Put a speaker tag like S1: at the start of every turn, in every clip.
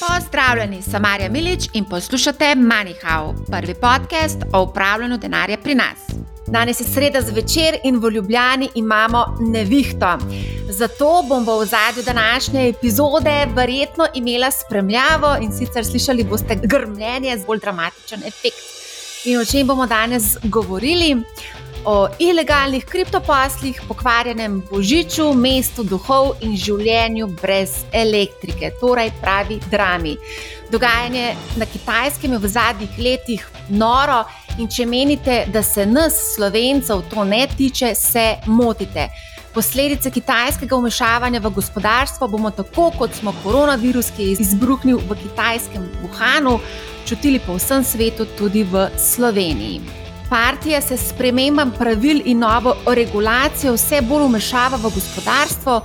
S1: Pozdravljeni, sem Marja Milič in poslušate MoneyHow, prvi podcast o upravljanju denarja pri nas. Danes je sreda zvečer in v Ljubljani imamo nevihto. Zato bom v zadju današnje epizode verjetno imela spremljavo in sicer slišali boste grmljenje z bolj dramatičen efekt. In o čem bomo danes govorili? O ilegalnih kriptoposlih, pokvarjenem božiču, mestu duhov in življenju brez elektrike, torej pravi drami. Dogajanje na kitajskem je v zadnjih letih noro, in če menite, da se nas, slovencev, to ne tiče, se motite. Posledice kitajskega umešavanja v gospodarstvo bomo tako, kot smo koronavirus, ki je izbruhnil v kitajskem Wuhanu, čutili po vsem svetu, tudi v Sloveniji. Partija se s spremembam pravil in novo regulacijo vse bolj umešava v gospodarstvo,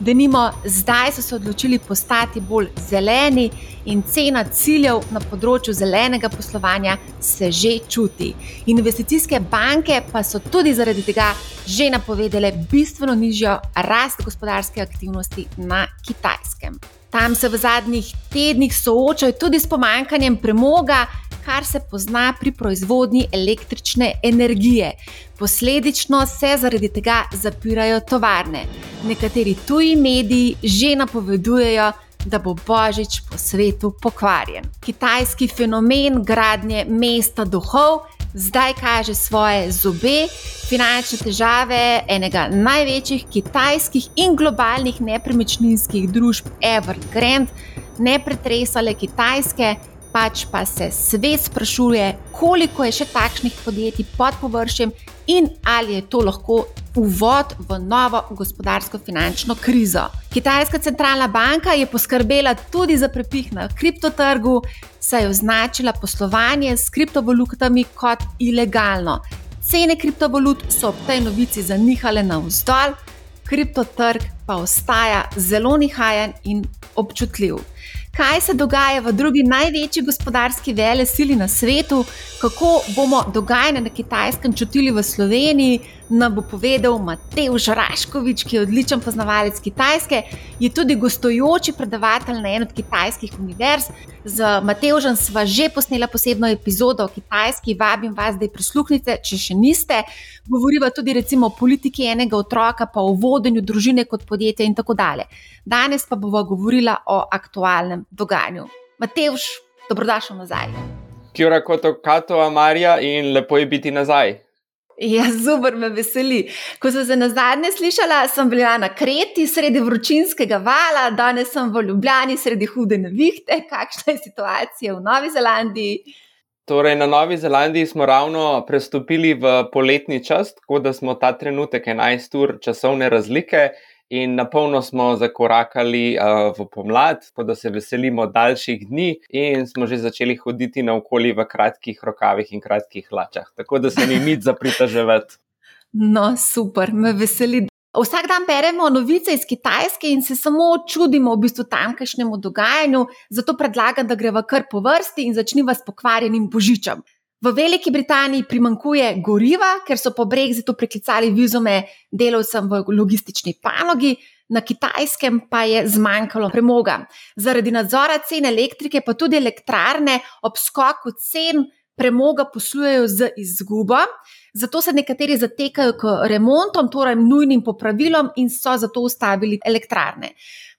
S1: da nimo zdaj so se odločili postati bolj zeleni in cena ciljev na področju zelenega poslovanja se že čuti. Investicijske banke pa so tudi zaradi tega že napovedale bistveno nižjo rast gospodarske aktivnosti na kitajskem. Tam se v zadnjih tednih soočajo tudi s pomankanjem premoga, kar se pozna pri proizvodnji električne energije. Posledično se zaradi tega zapirajo tovarne. Nekateri tuji mediji že napovedujejo, da bo božič po svetu pokvarjen. Kitajski fenomen gradnje mesta duhov zdaj kaže svoje zobe, finančne težave enega največjih kitajskih in globalnih nepremičninskih družb Evergrande, ne pretresale Kitajske pač pa se svet sprašuje, koliko je še takšnih podjetij pod površjem in ali je to lahko uvod v novo gospodarsko-finančno krizo. Kitajska centralna banka je poskrbela tudi za prepih na kriptotrgu, saj je označila poslovanje s kriptovalutami kot ilegalno. Cene kriptovalut so ob tej novici zanihale navzdol, kriptotrg pa ostaja zelo nihajen in občutljiv kaj se dogaja v drugi največji gospodarski vele sili na svetu, kako bomo dogajanje na kitajskem čutili v Sloveniji, nam bo povedal Matej Žraškovič, ki je odličen poznavalec Kitajske, je tudi gostujoči predavatelj na eni od kitajskih univerz. Z Matejem sva že posnela posebno epizodo o Kitajski, vabim vas, da jo prisluhnite, če še niste. Govoriva tudi recimo, o politiki enega otroka, pa o vodenju družine kot podjetja in tako dalje. Danes pa bova govorila o aktualnem dogajanju. Matej, dobrodošel nazaj.
S2: Kjora kot Kato Amarja in lepo je biti nazaj.
S1: Ja, super me veseli. Ko sem se na zadnje slišala, sem bila na Kreti sredi vročinskega vala, danes sem v Ljubljani sredi hude nevihte. Kakšna je situacija v Novi Zelandiji?
S2: Torej, na Novi Zelandiji smo ravno prestopili v poletni čas, tako da smo ta trenutek 11 ur časovne razlike in na polno smo zakorakali uh, v pomlad, tako da se veselimo daljših dni in smo že začeli hoditi naokoli v kratkih rokavih in kratkih hlačah, tako da se ni nič za pritaževati.
S1: No, super, me veseli. Vsak dan beremo novice iz Kitajske in se samo čudimo v bistvu tamkajšnjemu dogajanju, zato predlagam, da greva kar po vrsti in začnimo s pokvarjenim božičem. V Veliki Britaniji primankuje goriva, ker so po brexitu preklicali vizume delavcem v logistični panogi, na kitajskem pa je zmanjkalo premoga. Zaradi nadzora cen elektrike, pa tudi elektrarne ob skoku cen premoga poslujejo z izgubo. Zato se nekateri zatekajo k remontom, torej nujnim popravilom, in so zato ustavili elektrarne.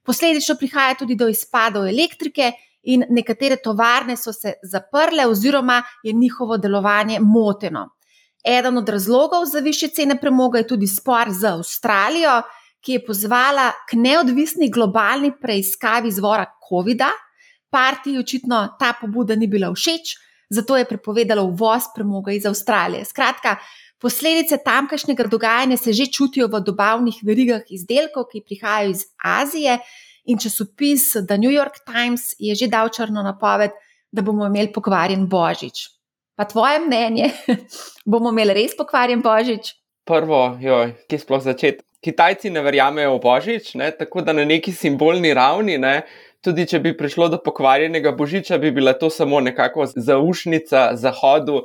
S1: Posledično prihaja tudi do izpadov elektrike, in nekatere tovarne so se zaprle, oziroma je njihovo delovanje moteno. Eden od razlogov za više cene premoga je tudi spor z Avstralijo, ki je pozvala k neodvisni globalni preiskavi izvora COVID-a. Partiji očitno ta pobuda ni bila všeč, zato je prepovedala uvoz premoga iz Avstralije. Skratka, posledice tamkajšnjega dogajanja se že čutijo v dobavnih verigah izdelkov, ki prihajajo iz Azije. In časopis The New York Times je že dal črno napoved, da bomo imeli pokvarjen božič. Pa tvoje mnenje, bomo imeli res pokvarjen božič?
S2: Prvo, joj, ki sploh začeti. Kitajci ne verjamejo v božič, ne? tako da na neki simbolni ravni, ne? tudi če bi prišlo do pokvarjenega božiča, bi bila to samo nekako zaušnica Zahodu,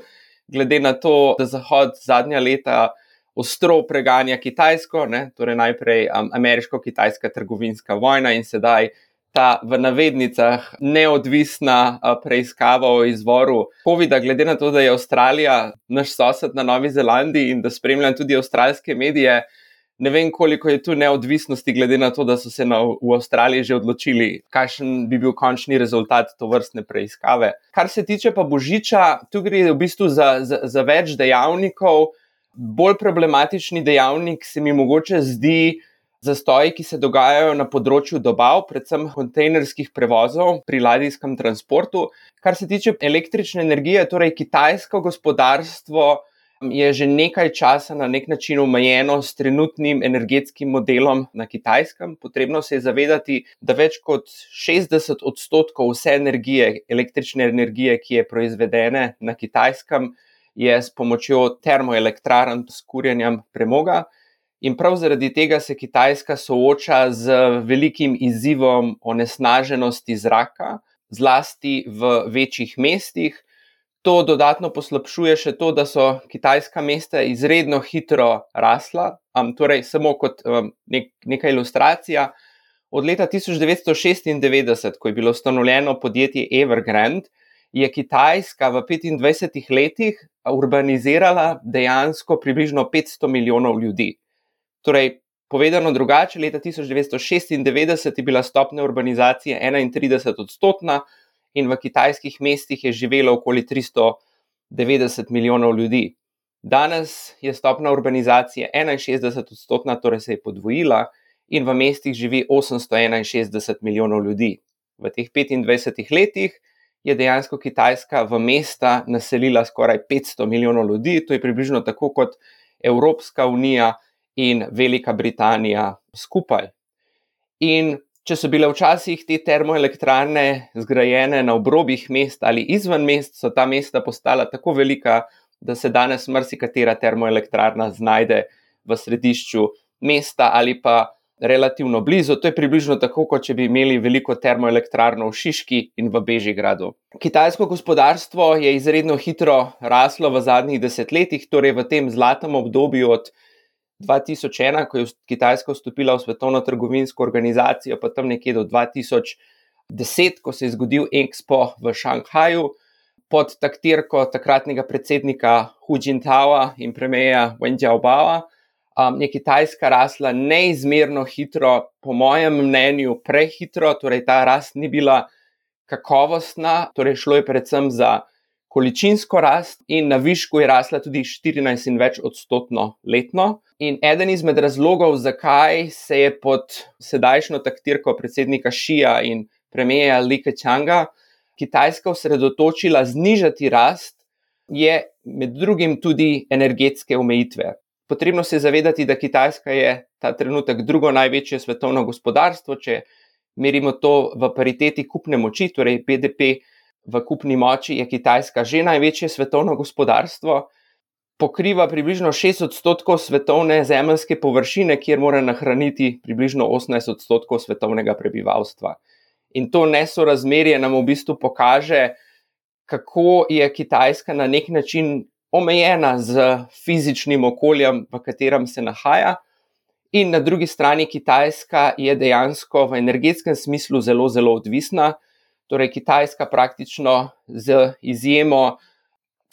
S2: glede na to, da Zahod zadnja leta ostro preganja Kitajsko, ne? torej najprej um, ameriško-kitajska trgovinska vojna in sedaj ta v navednicah neodvisna preiskava o izvoru COVID-a, glede na to, da je Avstralija naš sosed na Novi Zelandiji in da spremljam tudi avstralske medije. Ne vem, koliko je tu neodvisnosti, glede na to, da so se na, v Avstraliji že odločili, kakšen bi bil končni rezultat to vrstne preiskave. Kar se tiče pa Božiča, tu gre v bistvu za, za, za več dejavnikov. Bolj problematični dejavnik se mi mogoče zdi zastoji, ki se dogajajo na področju dobav, predvsem kontejnerskih prevozov pri ladijskem transportu. Kar se tiče električne energije, torej kitajsko gospodarstvo je že nekaj časa na nek način omejeno s trenutnim energetskim modelom na kitajskem. Potrebno se je zavedati, da več kot 60 odstotkov vse energije, električne energije, ki je proizvedene na kitajskem, je s pomočjo termoelektrarn, s kurjenjem premoga. In prav zaradi tega se Kitajska sooča z velikim izzivom onesnaženosti zraka, zlasti v večjih mestih. To dodatno poslabšuje še to, da so kitajska mesta izredno hitro rasla. Um, torej, samo kot um, nek, neka ilustracija. Od leta 1996, ko je bilo ustanovljeno podjetje Evergrande, je Kitajska v 25 letih urbanizirala dejansko približno 500 milijonov ljudi. Torej, povedano drugače, leta 1996 je bila stopnja urbanizacije 31 odstotna in v kitajskih mestih je živelo okoli 390 milijonov ljudi. Danes je stopnja urbanizacije 61 odstotna, torej se je podvojila in v mestih živi 861 milijonov ljudi. V teh 25 letih je dejansko Kitajska v mesta naselila skoraj 500 milijonov ljudi, to je približno tako kot Evropska unija in Velika Britanija skupaj. In če so bile včasih te termoelektrarne zgrajene na obrobjih mest ali izven mest, so ta mesta postala tako velika, da se danes marsikatera termoelektrarna znajde v središču mesta ali pa relativno blizu. To je približno tako, kot če bi imeli veliko termoelektrarno v Šiški in v Bežigradu. Kitajsko gospodarstvo je izredno hitro raslo v zadnjih desetletjih, torej v tem zlatem obdobju od 2001, ko je Kitajska vstopila v Svetovno trgovinsko organizacijo, pa tam nekje do 2010, ko se je zgodil Expo v Šanghaju pod taktirko takratnega predsednika Hu Jintaoa in premijeja Wen Jiaobao. Um, je Kitajska rasla neizmerno hitro, po mojem mnenju, prehitro, torej ta rast ni bila kakovostna, torej šlo je predvsem za količinsko rast in na višku je rasla tudi 14 in več odstotno letno. In eden izmed razlogov, zakaj se je pod sedajšnjo taktirko predsednika Šija in premijeja Lika Čanga Kitajska osredotočila znižati rast, je med drugim tudi energetske omejitve. Potrebno se je zavedati, da Kitajska je ta trenutek drugo največje svetovno gospodarstvo, če merimo to v pariteti kupne moči, torej BDP v kupni moči, je Kitajska že največje svetovno gospodarstvo pokriva približno 6 odstotkov svetovne zemljske površine, kjer mora nahraniti približno 18 odstotkov svetovnega prebivalstva. In to nesorazmerje nam v bistvu pokaže, kako je Kitajska na nek način omejena z fizičnim okoljem, v katerem se nahaja. In na drugi strani Kitajska je dejansko v energetskem smislu zelo, zelo odvisna. Torej, Kitajska praktično z izjemo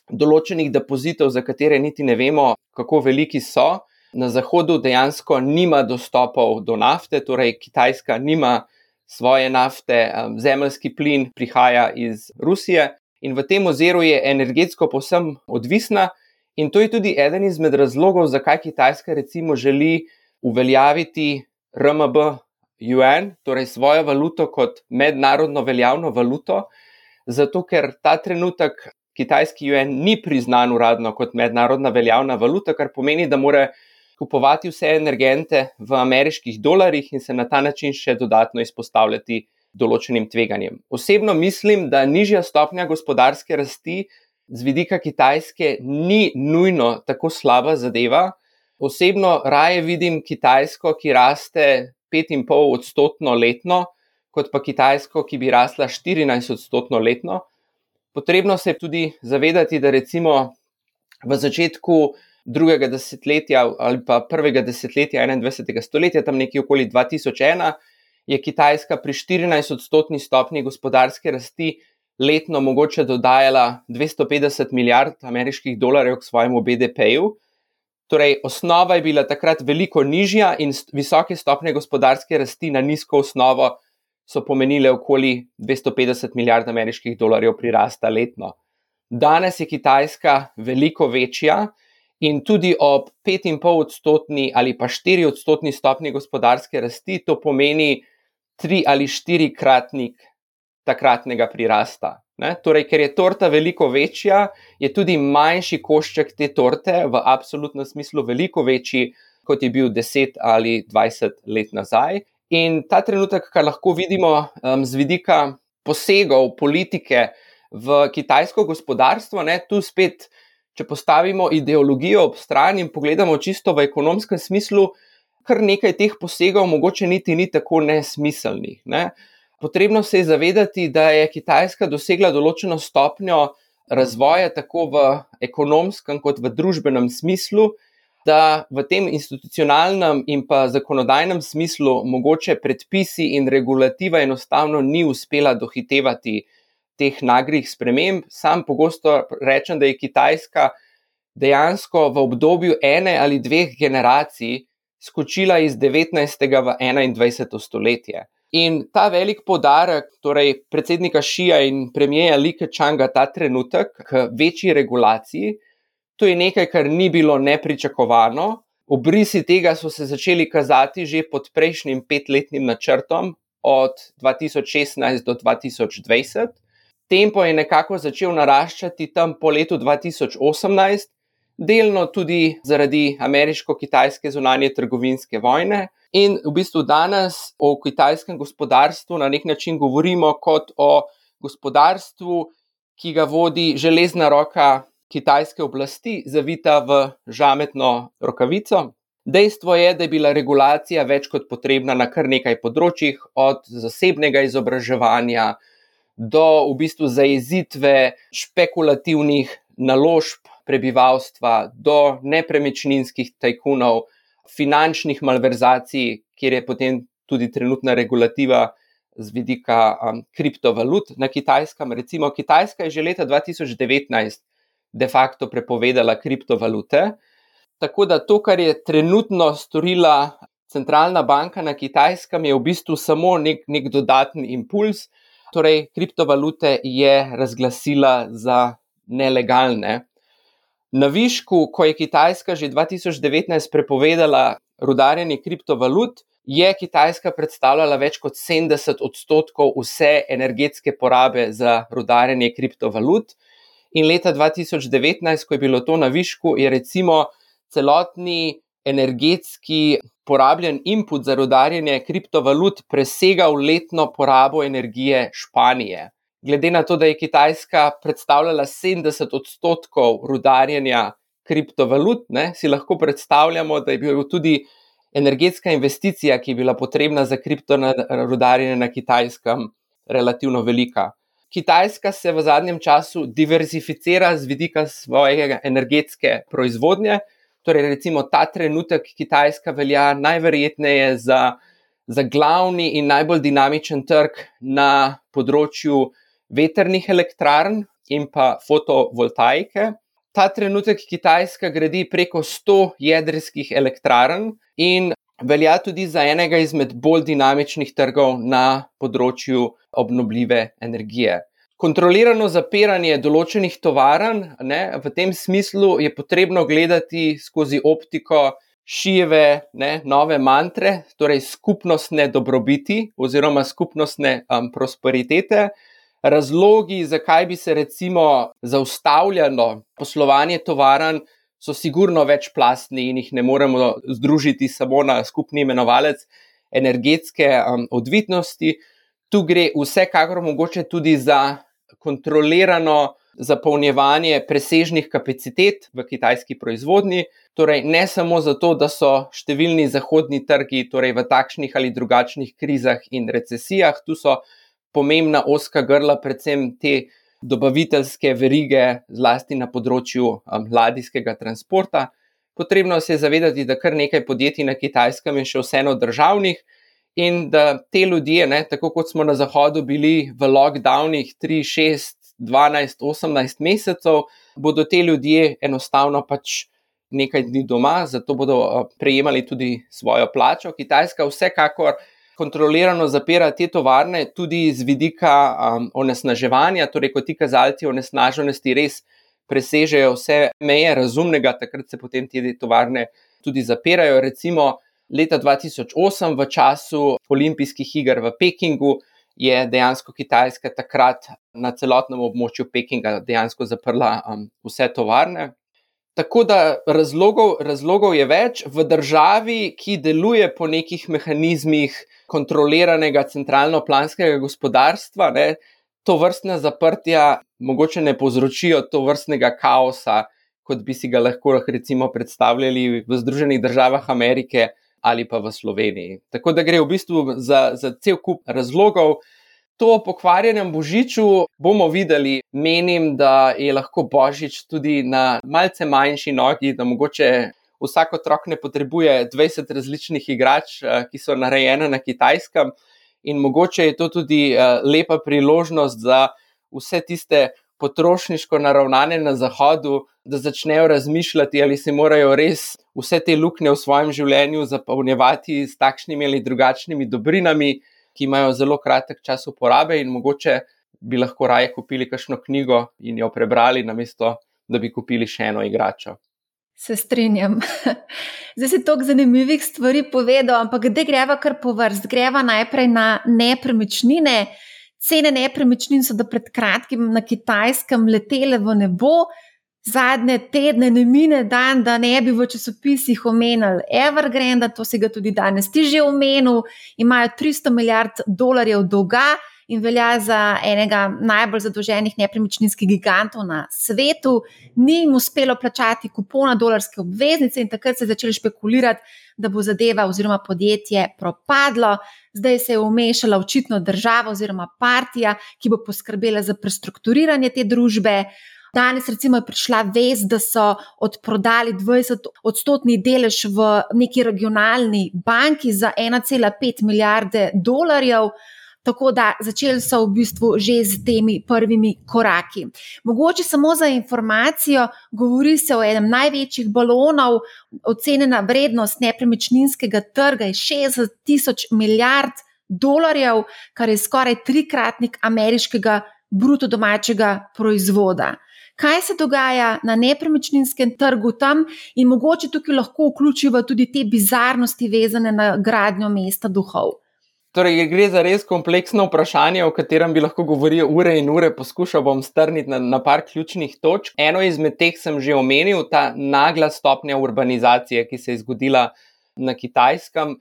S2: določenih depozitov, za katere niti ne vemo, kako veliki so. Na zahodu dejansko nima dostopov do nafte, torej Kitajska nima svoje nafte, zemljski plin prihaja iz Rusije in v tem oziru je energetsko posem odvisna. In to je tudi eden izmed razlogov, zakaj Kitajska recimo želi uveljaviti RMB UN, torej svojo valuto kot mednarodno veljavno valuto, zato ker ta trenutek kitajski juan ni priznan uradno kot mednarodna veljavna valuta, kar pomeni, da mora kupovati vse energente v ameriških dolarjih in se na ta način še dodatno izpostavljati določenim tveganjem. Osebno mislim, da nižja stopnja gospodarske rasti z vidika Kitajske ni nujno tako slaba zadeva. Osebno raje vidim Kitajsko, ki raste 5,5 odstotno letno, kot pa Kitajsko, ki bi rasla 14 odstotno letno. Potrebno se je tudi zavedati, da recimo v začetku drugega desetletja ali pa prvega desetletja 21. stoletja, tam nekje okoli 2001, je Kitajska pri 14-odstotni stopni gospodarske rasti letno mogoče dodajala 250 milijard ameriških dolarjev k svojemu BDP-ju. Torej, osnova je bila takrat veliko nižja, in visoke stopnje gospodarske rasti na nizko osnovo so pomenile okoli 250 milijard ameriških dolarjev prirasta letno. Danes je Kitajska veliko večja in tudi ob 5,5 odstotni ali pa 4 odstotni stopni gospodarske rasti to pomeni tri ali štirikratnik takratnega prirasta. Torej, ker je torta veliko večja, je tudi manjši košček te torte v absolutnem smislu veliko večji, kot je bil 10 ali 20 let nazaj. In ta trenutek, kar lahko vidimo um, z vidika posegov politike v kitajsko gospodarstvo, ne, tu spet, če postavimo ideologijo ob stran in pogledamo čisto v ekonomskem smislu, kar nekaj teh posegov mogoče niti ni tako nesmiselnih. Ne. Potrebno se je zavedati, da je Kitajska dosegla določeno stopnjo razvoja, tako v ekonomskem, kot v družbenem smislu, da v tem institucionalnem in pa zakonodajnem smislu mogoče predpisi in regulativa enostavno ni uspela dohitevati teh nagrih sprememb. Sam pogosto rečem, da je Kitajska dejansko v obdobju ene ali dveh generacij skočila iz 19. v 21. stoletje. In ta velik podarek, torej predsednika Šija in premijeja Like Čanga, ta trenutek k večji regulaciji, to je nekaj, kar ni bilo nepričakovano. Obrisi tega so se začeli kazati že pod prejšnjim petletnim načrtom, od 2016 do 2020. Tempo je nekako začel naraščati tam po letu 2018, delno tudi zaradi ameriško-kitajske zunanje trgovinske vojne. In v bistvu danes o kitajskem gospodarstvu na nek način govorimo kot o gospodarstvu, ki ga vodi železna roka kitajske oblasti, zavita v žametno rokavico. Dejstvo je, da je bila regulacija več kot potrebna na kar nekaj področjih, od zasebnega izobraževanja do v bistvu zajezitve špekulativnih naložb prebivalstva, do nepremičninskih tajkunov, finančnih malverzacij, kjer je potem tudi trenutna regulativa z vidika um, kriptovalut na kitajskem. Recimo, Kitajska je že leta 2019 de facto prepovedala kriptovalute. Tako da to, kar je trenutno storila centralna banka na kitajskem, je v bistvu samo nek, nek dodaten impuls. Torej, kriptovalute je razglasila za nelegalne. Na višku, ko je Kitajska že 2019 prepovedala rudarjenje kriptovalut, je Kitajska predstavljala več kot 70 odstotkov vse energetske porabe za rudarjenje kriptovalut. In leta 2019, ko je bilo to na višku, je recimo celotni energetski porabljen input za rudarjenje kriptovalut presegal letno porabo energije Španije glede na to, da je Kitajska predstavljala 70 odstotkov rudarjenja kriptovalut, ne, si lahko predstavljamo, da je bila tudi energetska investicija, ki je bila potrebna za kriptorudarjenje na Kitajskem, relativno velika. Kitajska se v zadnjem času diverzificira z vidika svoje energetske proizvodnje. Torej, recimo ta trenutek Kitajska velja najverjetneje za, za glavni in najbolj dinamičen trg na področju veternih elektrarn in pa fotovoltaike. Ta trenutek Kitajska gradi preko 100 jedrskih elektrarn in velja tudi za enega izmed bolj dinamičnih trgov na področju obnovljive energije. Kontrolirano zapiranje določenih tovarn, ne, v tem smislu je potrebno gledati skozi optiko šijeve ne, nove mantre, torej skupnostne dobrobiti oziroma skupnostne um, prosperitete razlogi, zakaj bi se recimo zaustavljalo poslovanje tovaran, so sigurno večplastni in jih ne moremo združiti samo na skupni imenovalec energetske um, odvitnosti. Tu gre vsekakor mogoče tudi za kontrolirano zapolnjevanje presežnih kapacitet v kitajski proizvodnji. Torej, ne samo zato, da so številni zahodni trgi torej v takšnih ali drugačnih krizah in recesijah, tu so pomembna oska grla, predvsem te dobaviteljske verige, zlasti na področju um, ladijskega transporta. Potrebno se je zavedati, da kar nekaj podjetij na kitajskem je še vseeno državnih in da te ljudje, ne, tako kot smo na Zahodu bili v lockdownih 3, 6, 12, 18 mesecev, bodo te ljudje enostavno pač nekaj dni doma, zato bodo prejemali tudi svojo plačo. Kitajska vsekakor kontrolirano zapira te tovarne, tudi z vidika um, onesnaževanja, torej ko ti kazalci onesnaženosti res presežejo vse meje razumnega, takrat se potem te tovarne tudi zapirajo. Recimo, leta 2008, v času olimpijskih iger v Pekingu, je dejansko Kitajska takrat na celotnem območju Pekinga dejansko zaprla um, vse tovarne. Tako da razlogov, razlogov je več v državi, ki deluje po nekih mehanizmih kontroliranega centralno-planskega gospodarstva. Ne, to vrstne zaprtja mogoče ne povzročijo to vrstnega kaosa, kot bi si ga lahko recimo, predstavljali v Združenih državah Amerike ali pa v Sloveniji. Tako da gre v bistvu za, za cel kup razlogov. To pokvarjenem božiču bomo videli. Menim, da je lahko božič tudi na malce manjši nogi, da mogoče vsak otrok ne potrebuje 20 različnih igrač, eh, ki so narejene na kitajskem. In mogoče je to tudi eh, lepa priložnost za vse tiste potrošniško naravnane na Zahodu, da začnejo razmišljati, ali se morajo res vse te luknje v svojem življenju zapolnjevati s takšnimi ali drugačnimi dobrinami, ki imajo zelo kratek čas uporabe in mogoče bi lahko raje kupili kakšno knjigo in jo prebrali, namesto da bi kupili še eno igračo.
S1: Se strinjam. Zdaj si toliko zanimivih stvari povedal, ampak kde greva kar po vrst? Greva najprej na nepremičnine. Cene nepremičnin so do pred kratkim na kitajskem letele v nebo. Zadnje tedne ne mine dan, da ne bi v časopisih omenili Evergrande, to si ga tudi danes ti že omenil, imajo 300 milijard dolarjev dolga in velja za enega najbolj zadolženih nepremičninskih gigantov na svetu. Ni jim uspelo plačati kupona dolarske obveznice in takrat se je začeli špekulirati, da bo zadeva oziroma podjetje propadlo. Zdaj se je umešala očitno država oziroma partija, ki bo poskrbela za prestrukturiranje te družbe. Danes, recimo, je prišla vest, da so odprodali 20-odstotni delež v neki regionalni banki za 1,5 milijarde dolarjev. Tako da začeli so v bistvu že z temi prvimi koraki. Mogoče samo za informacijo, govori se o enem največjih balonov, ocenjena vrednost nepremičninskega trga je 60 tisoč milijard dolarjev, kar je skoraj trikratnik ameriškega bruto domačega proizvoda. Kaj se dogaja na nepremičninskem trgu tam, in mogoče tukaj lahko vključiva tudi te bizarnosti, vezane na gradnjo mesta duhov.
S2: Torej, gre za res kompleksno vprašanje, o katerem bi lahko govoril ure in ure, poskušal bom strniti na, na par ključnih točk. Eno izmed teh sem že omenil, ta nagla stopnja urbanizacije, ki se je zgodila na kitajskem.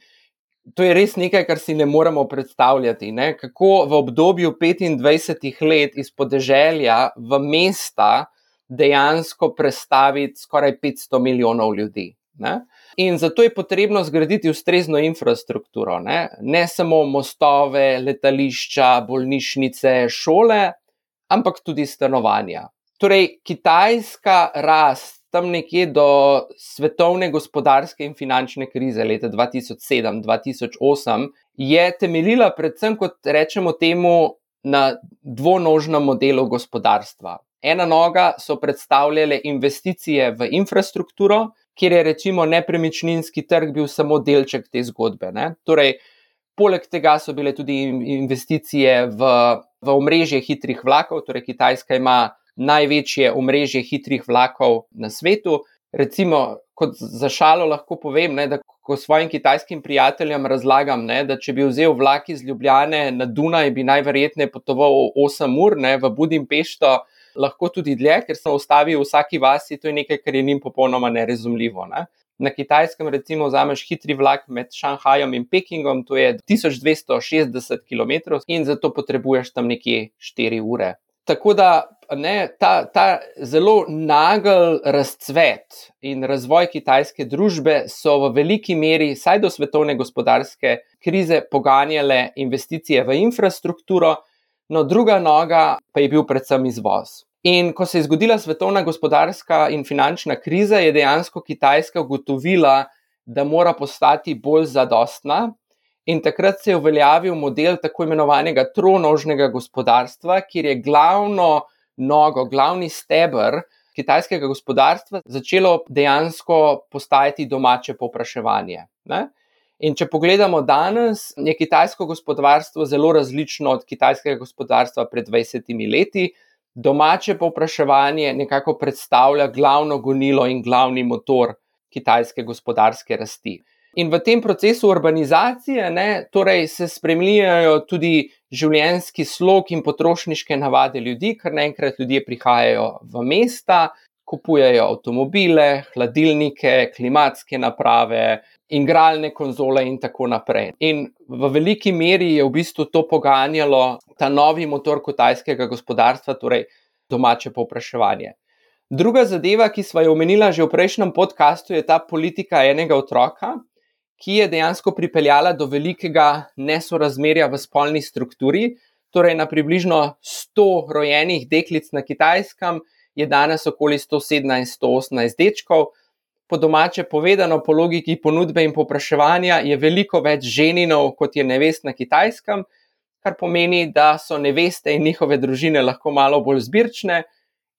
S2: To je res nekaj, kar si ne moremo predstavljati. Ne? Kako v obdobju 25 let iz podeželja v mesta dejansko prestaviti skoraj 500 milijonov ljudi. Ne? In zato je potrebno zgraditi ustrezno infrastrukturo, ne, ne samo mostove, letališča, bolnišnice, šole, ampak tudi stanovanja. Torej, kitajska rast tam nekje do svetovne gospodarske in finančne krize leta 2007-2008 je temeljila predvsem, kot rečemo temu, na dvonožnem modelu gospodarstva. Ena noga so predstavljale investicije v infrastrukturo, kjer je recimo nepremičninski trg bil samo delček te zgodbe. Ne? Torej, poleg tega so bile tudi investicije v, v omrežje hitrih vlakov, torej Kitajska ima največje omrežje hitrih vlakov na svetu. Recimo, kot za šalo lahko povem, ne, da ko svojim kitajskim prijateljem razlagam, ne, da če bi vzel vlak iz Ljubljane na Dunaj, bi najverjetneje potoval 8 ur ne, v Budimpešto lahko tudi dlje, ker se ustavi v vsaki vasi, to je nekaj, kar je njim popolnoma nerazumljivo. Ne? Na kitajskem, recimo, vzameš hitri vlak med Šanghajem in Pekingom, to je 1260 km in zato potrebuješ tam nekje 4 ure. Tako da ne, ta, ta zelo nagel razcvet in razvoj kitajske družbe so v veliki meri, saj do svetovne gospodarske krize, poganjale investicije v infrastrukturo, No, druga noga pa je bil predvsem izvoz. In ko se je zgodila svetovna gospodarska in finančna kriza, je dejansko Kitajska ugotovila, da mora postati bolj zadostna In takrat se je uveljavil model tako imenovanega tronožnega gospodarstva, kjer je glavno nogo, glavni stebr kitajskega gospodarstva začelo dejansko postajati domače povpraševanje. Ne? In če pogledamo danes, je kitajsko gospodarstvo zelo različno od kitajskega gospodarstva pred 20 leti. Domače povpraševanje nekako predstavlja glavno gonilo in glavni motor kitajske gospodarske rasti. In v tem procesu urbanizacije ne, torej se spremljajo tudi življenjski slog in potrošniške navade ljudi, ker naenkrat ljudje prihajajo v mesta, kupujejo avtomobile, hladilnike, klimatske naprave, igralne konzole in tako naprej. In v veliki meri je v bistvu to poganjalo ta novi motor kitajskega gospodarstva, torej domače povpraševanje. Druga zadeva, ki smo jo omenila že v prejšnjem podkastu, je ta politika enega otroka ki je dejansko pripeljala do velikega nesorazmerja v spolni strukturi. Torej, na približno 100 rojenih deklic na kitajskem je danes okoli 117-118 dečkov. Po domače povedano, po logiki ponudbe in popraševanja, je veliko več ženinov, kot je nevest na kitajskem, kar pomeni, da so neveste in njihove družine lahko malo bolj zbirčne,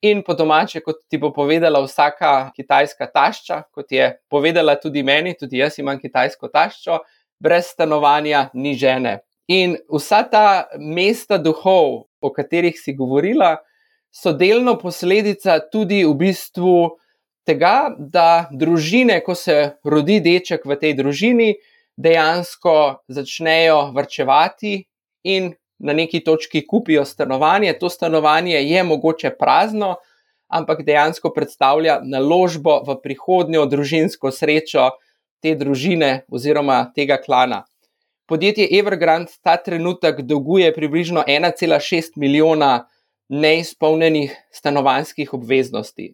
S2: In po domače, kot ti bo povedala vsaka kitajska tašča, kot je povedala tudi meni, tudi jaz imam kitajsko taščo, brez stanovanja ni žene. In vsa ta mesta duhov, o katerih si govorila, so delno posledica tudi v bistvu tega, da družine, ko se rodi deček v tej družini, dejansko začnejo vrčevati in na neki točki kupijo stanovanje. To stanovanje je mogoče prazno, ampak dejansko predstavlja naložbo v prihodnjo družinsko srečo te družine oziroma tega klana. Podjetje Evergrande ta trenutek dolguje približno 1,6 milijona neizpolnjenih stanovanjskih obveznosti.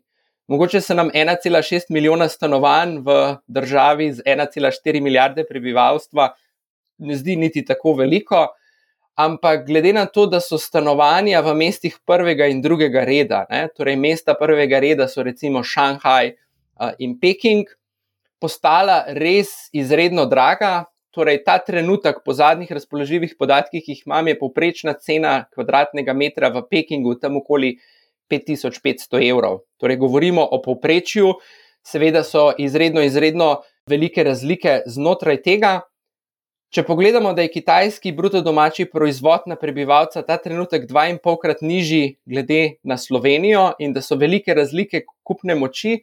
S2: Mogoče se nam 1,6 milijona stanovanj v državi z 1,4 milijarde prebivalstva ne zdi niti tako veliko, ampak glede na to, da so stanovanja v mestih prvega in drugega reda, ne, torej mesta prvega reda so recimo Šanghaj uh, in Peking, postala res izredno draga. Torej, ta trenutek, po zadnjih razpoložljivih podatkih, ki jih imam, je povprečna cena kvadratnega metra v Pekingu tam okoli 5500 evrov. Torej, govorimo o povprečju, seveda so izredno, izredno velike razlike znotraj tega. Če pogledamo, da je kitajski bruto domači proizvod na prebivalca ta trenutek dva in polkrat nižji glede na Slovenijo in da so velike razlike kupne moči,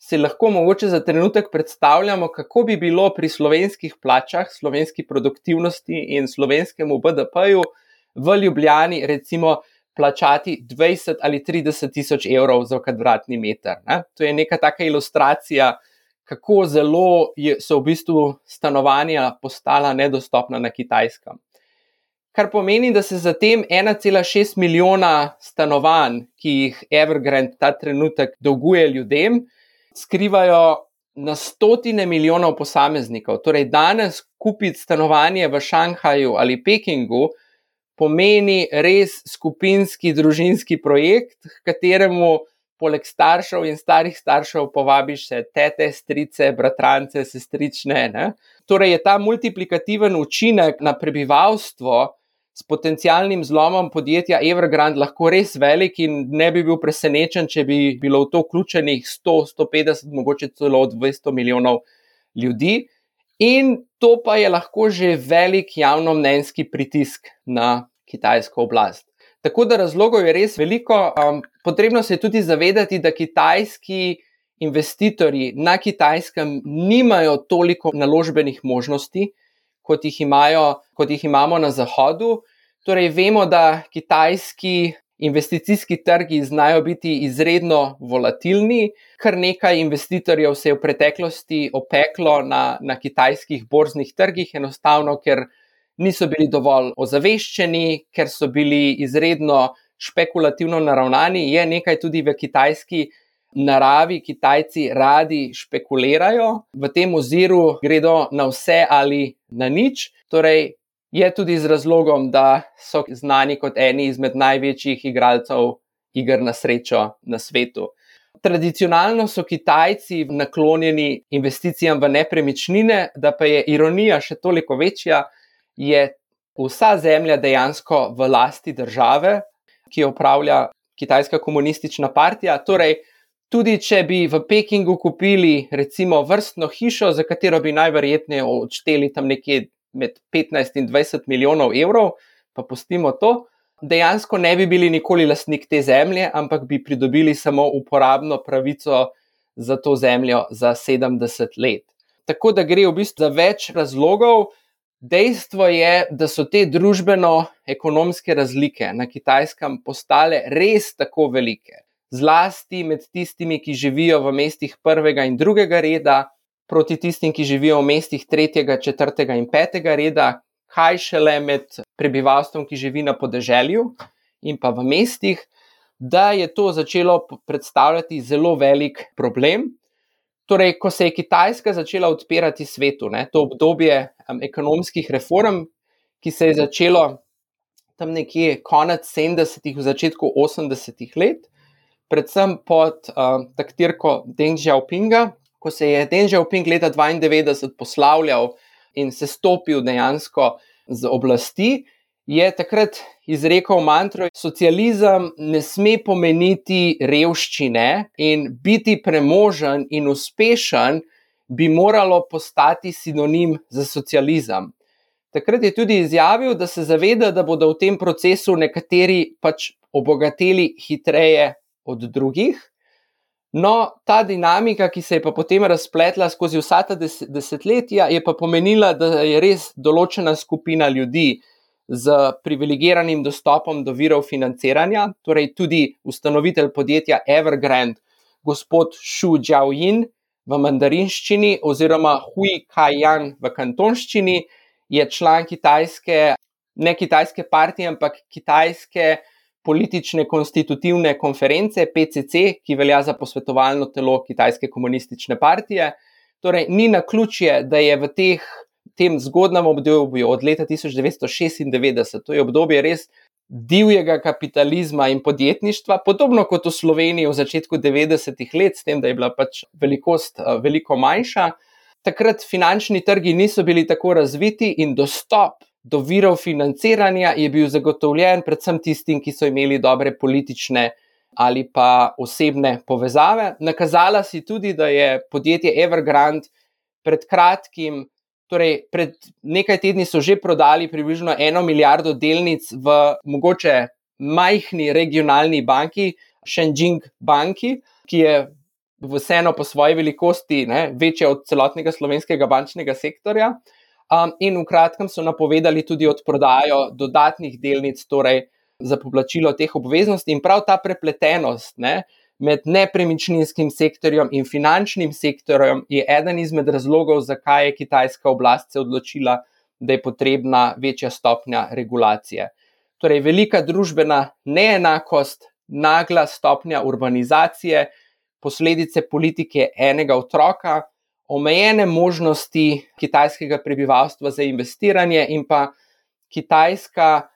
S2: si lahko mogoče za trenutek predstavljamo, kako bi bilo pri slovenskih plačah, slovenski produktivnosti in slovenskemu BDP-ju v Ljubljani recimo plačati 20 ali 30 tisoč evrov za kvadratni meter. Ne? To je neka taka ilustracija kako zelo je, so v bistvu stanovanja postala nedostopna na kitajskem. Kar pomeni, da se za tem 1,6 milijona stanovanj, ki jih Evergrande ta trenutek dolguje ljudem, skrivajo na stotine milijonov posameznikov. Torej, danes kupiti stanovanje v Šanghaju ali Pekingu pomeni res skupinski družinski projekt, kateremu poleg staršev in starih staršev povabiš še tete, strice, bratrance, sestrične. Ne? Torej je ta multiplikativen učinek na prebivalstvo s potencialnim zlomom podjetja Evergrande lahko res velik in ne bi bil presenečen, če bi bilo v to vključenih 100, 150, mogoče celo 200 milijonov ljudi. In to pa je lahko že velik javnomnenjski pritisk na kitajsko oblast. Tako da razlogov je res veliko. Um, potrebno se je tudi zavedati, da kitajski investitorji na kitajskem nimajo toliko naložbenih možnosti, kot jih, imajo, kot jih imamo na zahodu. Torej, vemo, da kitajski investicijski trgi znajo biti izredno volatilni, kar nekaj investitorjev se je v preteklosti opeklo na, na kitajskih borznih trgih, enostavno ker niso bili dovolj ozaveščeni, ker so bili izredno špekulativno naravnani. Je nekaj tudi v kitajski naravi, Kitajci radi špekulirajo, v tem oziru gredo na vse ali na nič. Torej, je tudi z razlogom, da so znani kot eni izmed največjih igralcev igr na srečo na svetu. Tradicionalno so Kitajci naklonjeni investicijam v nepremičnine, da pa je ironija še toliko večja, je vsa zemlja dejansko v lasti države, ki jo upravlja Kitajska komunistična partija. Torej, tudi če bi v Pekingu kupili recimo vrstno hišo, za katero bi najverjetneje odšteli tam nekje med 15 in 20 milijonov evrov, pa pustimo to. Dejansko ne bi bili nikoli lastnik te zemlje, ampak bi pridobili samo uporabno pravico za to zemljo za 70 let. Tako da gre v bistvu za več razlogov. Dejstvo je, da so te družbeno-ekonomske razlike na kitajskem postale res tako velike, zlasti med tistimi, ki živijo v mestih prvega in drugega reda, proti tistim, ki živijo v mestih tretjega, četrtega in petega reda, kaj šele med prebivalstvom, ki živi na podeželju in pa v mestih, da je to začelo predstavljati zelo velik problem. Torej, ko se je Kitajska začela odpirati svetu, ne, to obdobje um, ekonomskih reform, ki se je začelo tam nekje konec 70-ih, v začetku 80-ih let, predvsem pod um, taktirko Deng Xiaopinga, ko se je Deng Xiaoping leta 92 poslavljal in se stopil dejansko z oblasti, je takrat izrekel mantro: socializem ne sme pomeniti revščine in biti premožen in uspešen bi moralo postati sinonim za socializem. Takrat je tudi izjavil, da se zaveda, da bodo v tem procesu nekateri pač obogateli hitreje od drugih. No, ta dinamika, ki se je pa potem razpletla skozi vsa ta desetletja, je pa pomenila, da je res določena skupina ljudi, z privilegiranim dostopom do virov financiranja, torej tudi ustanovitelj podjetja Evergrande, gospod Xu Jiaoyin v mandarinščini oziroma Hui Kaiyan v kantonščini, je član kitajske, ne kitajske partije, ampak kitajske politične konstitutivne konference PCC, ki velja za posvetovalno telo kitajske komunistične partije. Torej, ni na ključje, da je v teh tem zgodnem obdobju od leta 1996, to je obdobje res divjega kapitalizma in podjetništva, podobno kot v Sloveniji v začetku 90-ih let, s tem, da je bila pač velikost uh, veliko manjša. Takrat finančni trgi niso bili tako razviti in dostop do virov financiranja je bil zagotovljen predvsem tistim, ki so imeli dobre politične ali pa osebne povezave. Nakazala si tudi, da je podjetje Evergrande pred kratkim Torej, pred nekaj tedni so že prodali približno eno milijardo delnic v mogoče majhni regionalni banki, Shenzhen banki, ki je vseeno po svoji velikosti ne, večja od celotnega slovenskega bančnega sektorja. Um, in v kratkem so napovedali tudi odprodajo dodatnih delnic, torej za poplačilo teh obveznosti, in prav ta prepletenost. Ne, med nepremičninskim sektorjem in finančnim sektorjem je eden izmed razlogov, zakaj je kitajska oblast se odločila, da je potrebna večja stopnja regulacije. Torej, velika družbena neenakost, nagla stopnja urbanizacije, posledice politike enega otroka, omejene možnosti kitajskega prebivalstva za investiranje in pa kitajska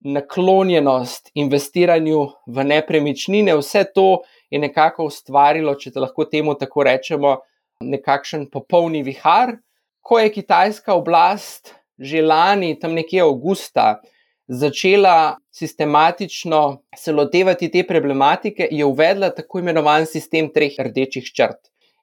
S2: naklonjenost investiranju v nepremičnine, vse to je nekako ustvarilo, če te lahko temu tako rečemo, nekakšen popolni vihar. Ko je kitajska oblast že lani, tam nekje avgusta, začela sistematično se lotevati te problematike, je uvedla tako imenovan sistem treh rdečih črt.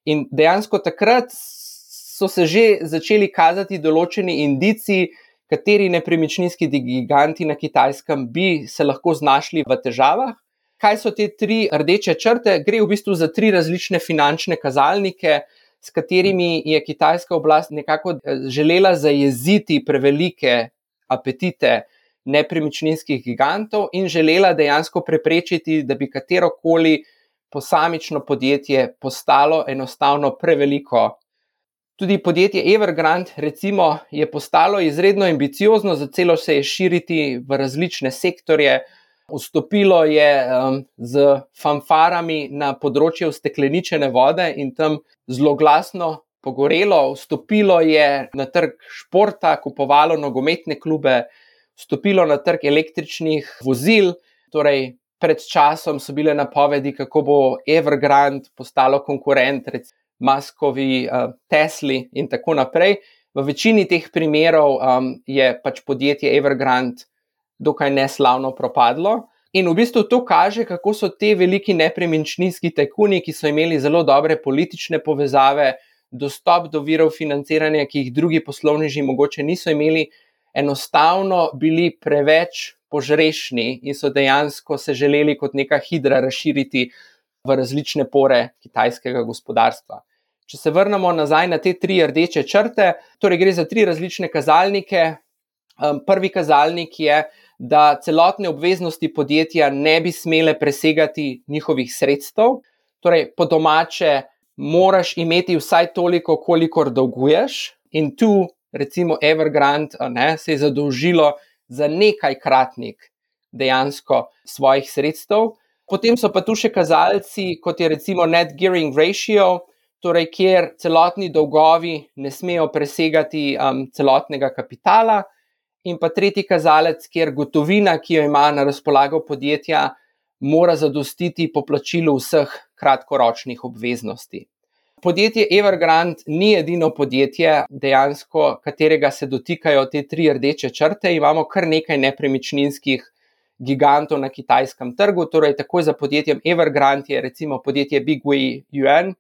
S2: In dejansko takrat so se že začeli kazati določeni indici, kateri nepremičninski giganti na kitajskem bi se lahko znašli v težavah kaj so te tri rdeče črte? Gre v bistvu za tri različne finančne kazalnike, s katerimi je kitajska oblast nekako eh, želela zajeziti prevelike apetite nepremičninskih gigantov in želela dejansko preprečiti, da bi katero koli posamično podjetje postalo enostavno preveliko. Tudi podjetje Evergrande, recimo, je postalo izredno ambiciozno, za celo se je širiti v različne sektorje, Vstopilo je um, z fanfarami na področje ustekleničene vode in tam zelo glasno pogorelo. Vstopilo je na trg športa, kupovalo nogometne klube, vstopilo na trg električnih vozil. Torej, pred časom so bile napovedi, kako bo Evergrande postalo konkurent, recimo Maskovi, uh, Tesli in tako naprej. v večini teh primerov um, je pač podjetje Evergrande dokaj neslavno propadlo. In v bistvu to kaže, kako so te veliki nepremičninski tajkuni, ki so imeli zelo dobre politične povezave, dostop do virov financiranja, ki jih drugi poslovneži mogoče niso imeli, enostavno bili preveč požrešni in so dejansko se želeli kot neka hidra razširiti v različne pore kitajskega gospodarstva. Če se vrnemo nazaj na te tri rdeče črte, torej gre za tri različne kazalnike. Prvi kazalnik je, da celotne obveznosti podjetja ne bi smele presegati njihovih sredstev, torej po domače, moraš imeti vsaj toliko, kolikor dolguješ, in tu, recimo, Evergrande ne, se je zadolžilo za nekajkratnik dejansko svojih sredstev. Potem so pa tu še kazalci, kot je recimo net gearing ratio, torej kjer celotni dolgovi ne smejo presegati um, celotnega kapitala, in pa tretji kazalec, kjer gotovina, ki jo ima na razpolago podjetja, mora zadostiti poplačilu vseh kratkoročnih obveznosti. Podjetje Evergrande ni edino podjetje, dejansko, katerega se dotikajo te tri rdeče črte. Imamo kar nekaj nepremičninskih gigantov na kitajskem trgu. Torej, takoj za podjetjem Evergrande je recimo podjetje Big Wei Yuan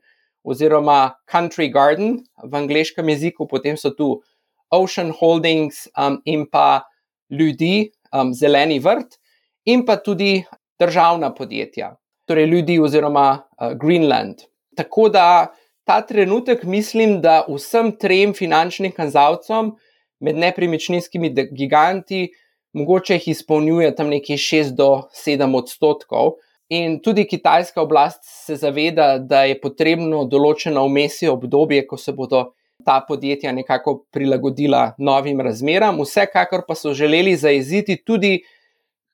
S2: oziroma Country Garden v angleškem jeziku, potem so tu Ocean Holdings um, in pa ljudi, um, zeleni vrt, in pa tudi državna podjetja, torej ljudi oziroma uh, Greenland. Tako da ta trenutek mislim, da vsem trem finančnim kazalcem med nepremičninskimi giganti, mogoče jih izpolnjuje tam nekje 6 do 7 odstotkov. In tudi kitajska oblast se zaveda, da je potrebno določeno umestje obdobje, ko se bodo ta podjetja nekako prilagodila novim razmeram. Vsekakor pa so želeli zaeziti tudi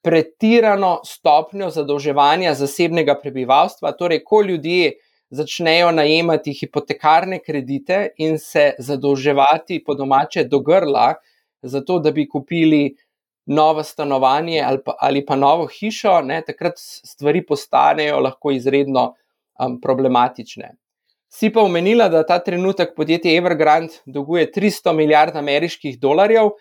S2: pretirano stopnjo zadolževanja zasebnega prebivalstva, torej, ko ljudje začnejo najemati hipotekarne kredite in se zadolževati po domače do grla, zato da bi kupili novo stanovanje ali pa, ali pa novo hišo, ne, takrat stvari postanejo lahko izredno um, problematične. Si pa omenila, da ta trenutek podjetje Evergrande dolguje 300 milijard ameriških dolarjev.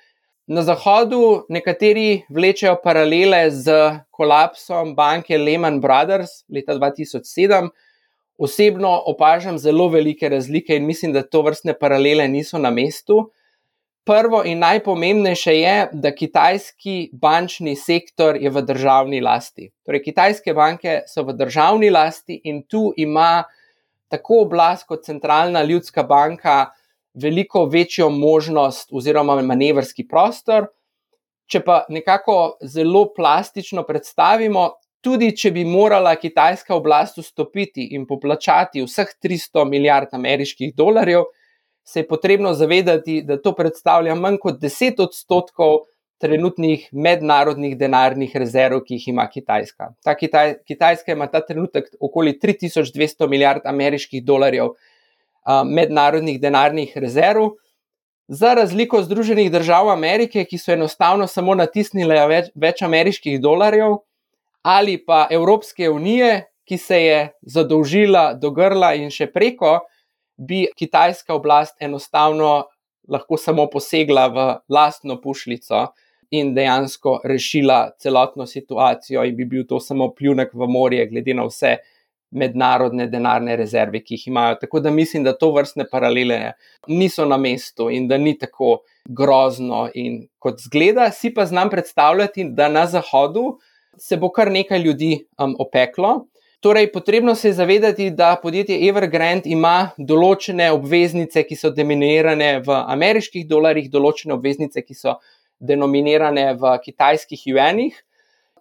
S2: Na zahodu nekateri vlečejo paralele z kolapsom banke Lehman Brothers leta 2007 osebno opažam zelo velike razlike in mislim, da to vrstne paralele niso na mestu. Prvo in najpomembnejše je, da kitajski bančni sektor je v državni lasti. Torej, kitajske banke so v državni lasti in tu ima tako oblast kot centralna ljudska banka veliko večjo možnost oziroma manevrski prostor. Če pa nekako zelo plastično predstavimo, tudi če bi morala kitajska oblast vstopiti in poplačati vseh 300 milijard ameriških dolarjev, se je potrebno zavedati, da to predstavlja manj kot 10 odstotkov trenutnih mednarodnih denarnih rezerv, ki jih ima Kitajska. Ta Kitaj, Kitajska ima ta trenutek okoli 3200 milijard ameriških dolarjev a, mednarodnih denarnih rezerv. Za razliko Združenih držav Amerike, ki so enostavno samo natisnile več, več ameriških dolarjev, ali pa Evropske unije, ki se je zadolžila do grla in še preko, bi kitajska oblast enostavno lahko samo posegla v lastno pušljico in dejansko rešila celotno situacijo, in bi bil to samo pljunek v morje, glede na vse mednarodne denarne rezerve, ki jih imajo. Tako da mislim, da to vrstne paralele niso na mestu in da ni tako grozno, in kot zgleda, si pa znam predstavljati, da na zahodu se bo kar nekaj ljudi um, opeklo. Torej, potrebno se je zavedati, da podjetje Evergrande ima določene obveznice, ki so denominirane v ameriških dolarjih, določene obveznice, ki so denominirane v kitajskih juanih.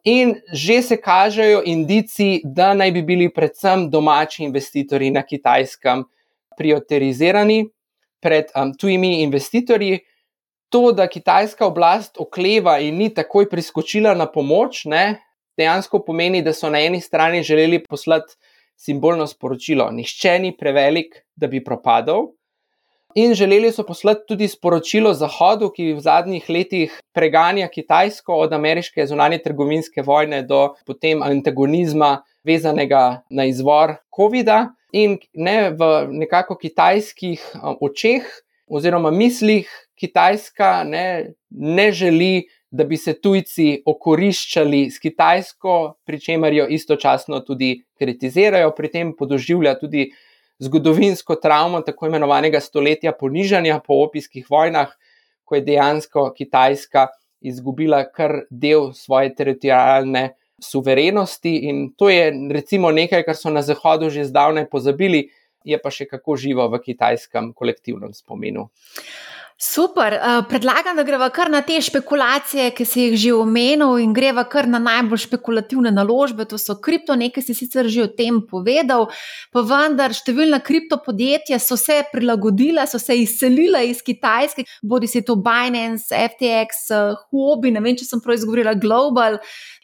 S2: In že se kažejo indici, da naj bi bili predvsem domači investitorji na kitajskem prioritizirani pred um, tujimi investitorji, to, da kitajska oblast okleva in ni takoj priskočila na pomoč, ne, dejansko pomeni, da so na eni strani želeli poslati simbolno sporočilo: Nihče ni prevelik, da bi propadal. In želeli so poslati tudi sporočilo Zahodu, ki v zadnjih letih preganja Kitajsko od ameriške zunanje trgovinske vojne do potem antagonizma, vezanega na izvor COVID-a. In ne v nekako kitajskih očeh oziroma mislih Kitajska ne, ne želi, da bi se tujci okoriščali s Kitajsko, pri čemer jo istočasno tudi kritizirajo, pri tem podoživlja tudi zgodovinsko travmo tako imenovanega stoletja ponižanja po opijskih vojnah, ko je dejansko Kitajska izgubila kar del svoje teritorijalne suverenosti. In to je recimo nekaj, kar so na Zahodu že zdavnaj pozabili, je pa še kako živo v kitajskem kolektivnem spominu.
S1: Super, uh, predlagam, da greva kar na te špekulacije, ki si jih že omenil, in greva kar na najbolj špekulativne naložbe. To so kripto, nekaj si sicer že o tem povedal, pa vendar številna kriptopodjetja so se prilagodila, so se izselila iz Kitajske, bodi si to Binance, FTX, Huobi, ne vem, če sem prav izgovorila, Global.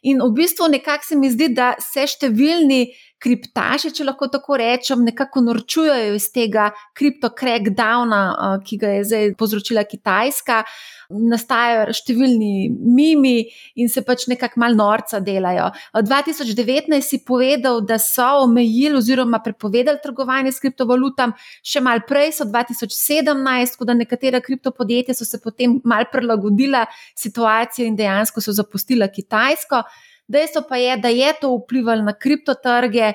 S1: In v bistvu nekako se mi zdi, da se številni kriptaši, če lahko tako rečem, nekako norčujejo iz tega kripto-crackdowna, ki ga je zdaj povzročila Kitajska. Nastajajo številni mimi in se pač nekako mal norca delajo. 2019 si povedal, da so omejili oziroma prepovedali trgovanje s kriptovalutami, še mal prej so 2017, ko da nekatera kriptopodjetja so se potem mal prilagodila situaciji in dejansko so zapustila Kitajsko. Dejstvo pa je, da je to vplivalo na kriptotrge.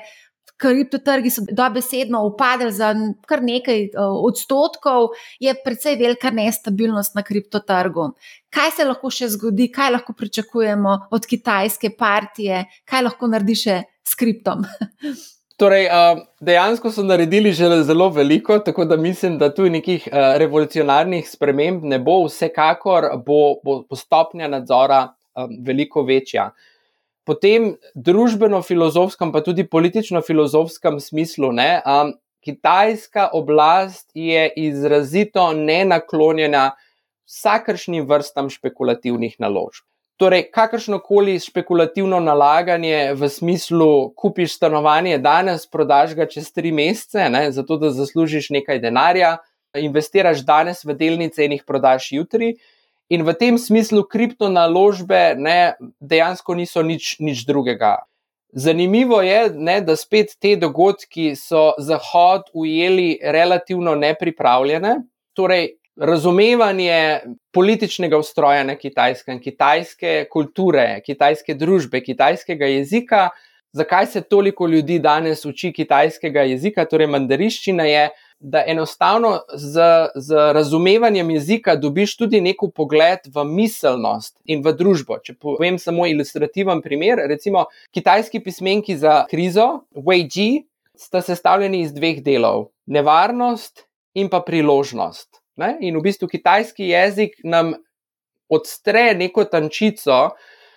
S1: Kriptotrgi so dobesedno upadli za kar nekaj eh, odstotkov, je precej velika nestabilnost na kriptotrgu. Kaj se lahko še zgodi, kaj lahko pričakujemo od kitajske partije, kaj lahko naredi še s kriptom?
S2: Torej, eh, dejansko so naredili že zelo veliko, tako da mislim, da tu nekih eh, revolucionarnih sprememb ne bo, vsekakor bo, bo stopnja nadzora veliko večja potem družbeno-filozofskem, pa tudi politično-filozofskem smislu. Ne, um, kitajska oblast je izrazito nenaklonjena vsakršnim vrstam špekulativnih naložb. Torej, kakršno koli špekulativno nalaganje v smislu, kupiš stanovanje danes, prodaš ga čez tri mesece, ne, zato da zaslužiš nekaj denarja, investiraš danes v delnice in jih prodaš jutri. In v tem smislu kriptonaložbe ne, dejansko niso nič, nič drugega. Zanimivo je, ne, da spet te dogodki so Zahod ujeli relativno nepripravljene. Torej, razumevanje političnega ustroja na kitajskem, kitajske kulture, kitajske družbe, kitajskega jezika, zakaj se toliko ljudi danes uči kitajskega jezika, torej mandariščina je da enostavno z, z razumevanjem jezika dobiš tudi neko pogled v miselnost in v družbo. Če povem samo ilustrativen primer, recimo kitajski pismenki za krizo, Wei Ji, sta sestavljeni iz dveh delov: nevarnost in pa priložnost. Ne? In v bistvu kitajski jezik nam odstre neko tančico.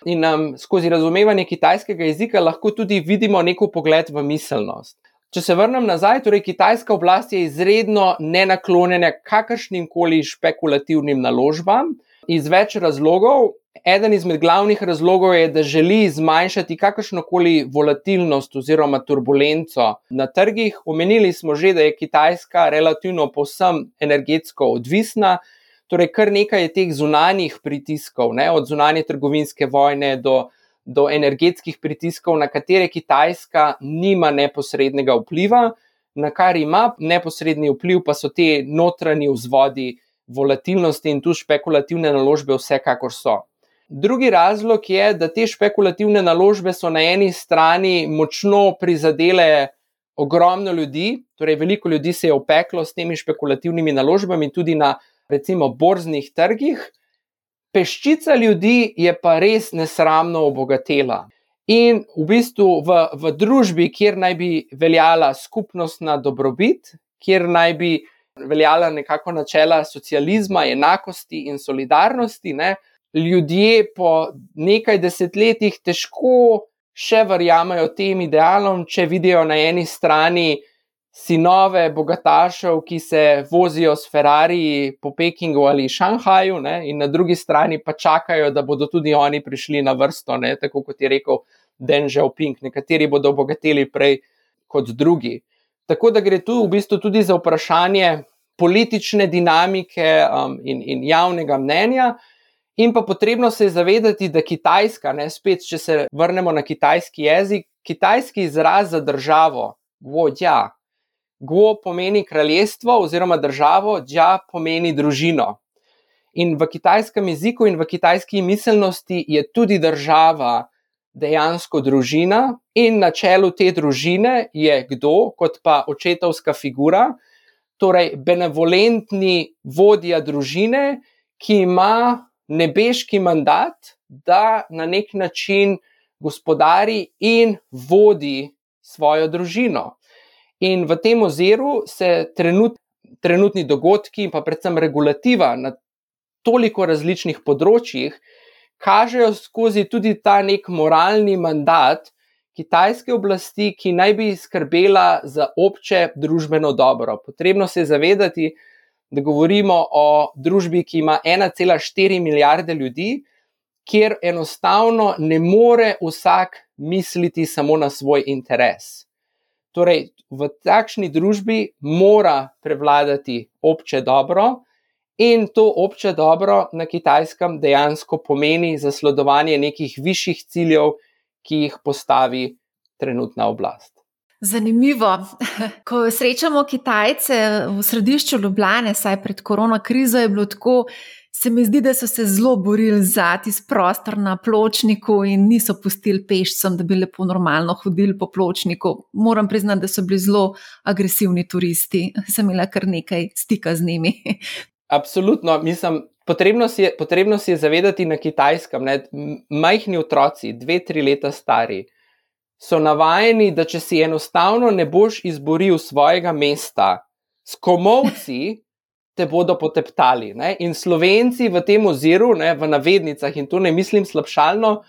S2: In nam skozi razumevanje kitajskega jezika lahko tudi vidimo neko pogled v miselnost. Če se vrnem nazaj, torej kitajska oblast je izredno nenaklonjena kakršnim koli špekulativnim naložbam iz več razlogov. Eden izmed glavnih razlogov je, da želi zmanjšati kakršno koli volatilnost oziroma turbulenco na trgih. Omenili smo že, da je Kitajska relativno povsem energetsko odvisna, torej kar nekaj je teh zunanjih pritiskov, ne, od zunanje trgovinske vojne do do energetskih pritiskov, na katere Kitajska nima neposrednega vpliva, na kar ima neposredni vpliv, pa so te notranji vzvodi volatilnosti in tu špekulativne naložbe, vsekakor so. Drugi razlog je, da te špekulativne naložbe so na eni strani močno prizadele ogromno ljudi, torej veliko ljudi se je opeklo s temi špekulativnimi naložbami tudi na recimo borznih trgih, peščica ljudi je pa res nesramno obogatela. In v bistvu v, v družbi, kjer naj bi veljala skupnostna dobrobit, kjer naj bi veljala nekako načela socializma, enakosti in solidarnosti, ne, ljudje po nekaj desetletjih težko še verjamejo tem idealom, če vidijo na eni strani sinove bogatašev, ki se vozijo s Ferrari po Pekingu ali Šanghaju, ne, in na drugi strani pa čakajo, da bodo tudi oni prišli na vrsto, ne, tako kot je rekel Deng Xiaoping, nekateri bodo obogateli prej kot drugi. Tako da gre tu v bistvu tudi za vprašanje politične dinamike um, in, in javnega mnenja. In pa potrebno se je zavedati, da Kitajska, ne, spet, če se vrnemo na kitajski jezik, kitajski izraz za državo, vodja, Go pomeni kraljestvo oziroma državo, dža pomeni družino. In v kitajskem jeziku in v kitajski miselnosti je tudi država dejansko družina, in na čelu te družine je kdo, kot pa očetovska figura, torej benevolentni vodja družine, ki ima nebeški mandat, da na nek način gospodari in vodi svojo družino. In v tem oziru se trenut, trenutni dogodki in pa predvsem regulativa na toliko različnih področjih kažejo skozi tudi ta nek moralni mandat kitajske oblasti, ki naj bi skrbela za obče družbeno dobro. Potrebno se je zavedati, da govorimo o družbi, ki ima 1,4 milijarde ljudi, kjer enostavno ne more vsak misliti samo na svoj interes. Torej, v takšni družbi mora prevladati obče dobro, in to obče dobro na kitajskem dejansko pomeni zasledovanje nekih višjih ciljev, ki jih postavi trenutna oblast.
S1: Zanimivo. Ko srečamo Kitajce v središču Ljubljane, saj pred korona krizo je bilo tako, se mi zdi, da so se zelo borili za tisti prostor na pločniku in niso pustili pešcem, da bi lepo normalno hodili po pločniku. Moram priznati, da so bili zelo agresivni turisti, sem imela kar nekaj stika z njimi.
S2: Absolutno, mislim. Potrebno si, je, potrebno si je zavedati na kitajskem, da majhni otroci, dve, tri leta stari, so navajeni, da če si enostavno ne boš izboril svojega mesta s komovci, te bodo poteptali. Ne? In slovenci v tem oziru, ne, v navednicah, in to ne mislim slabšalno,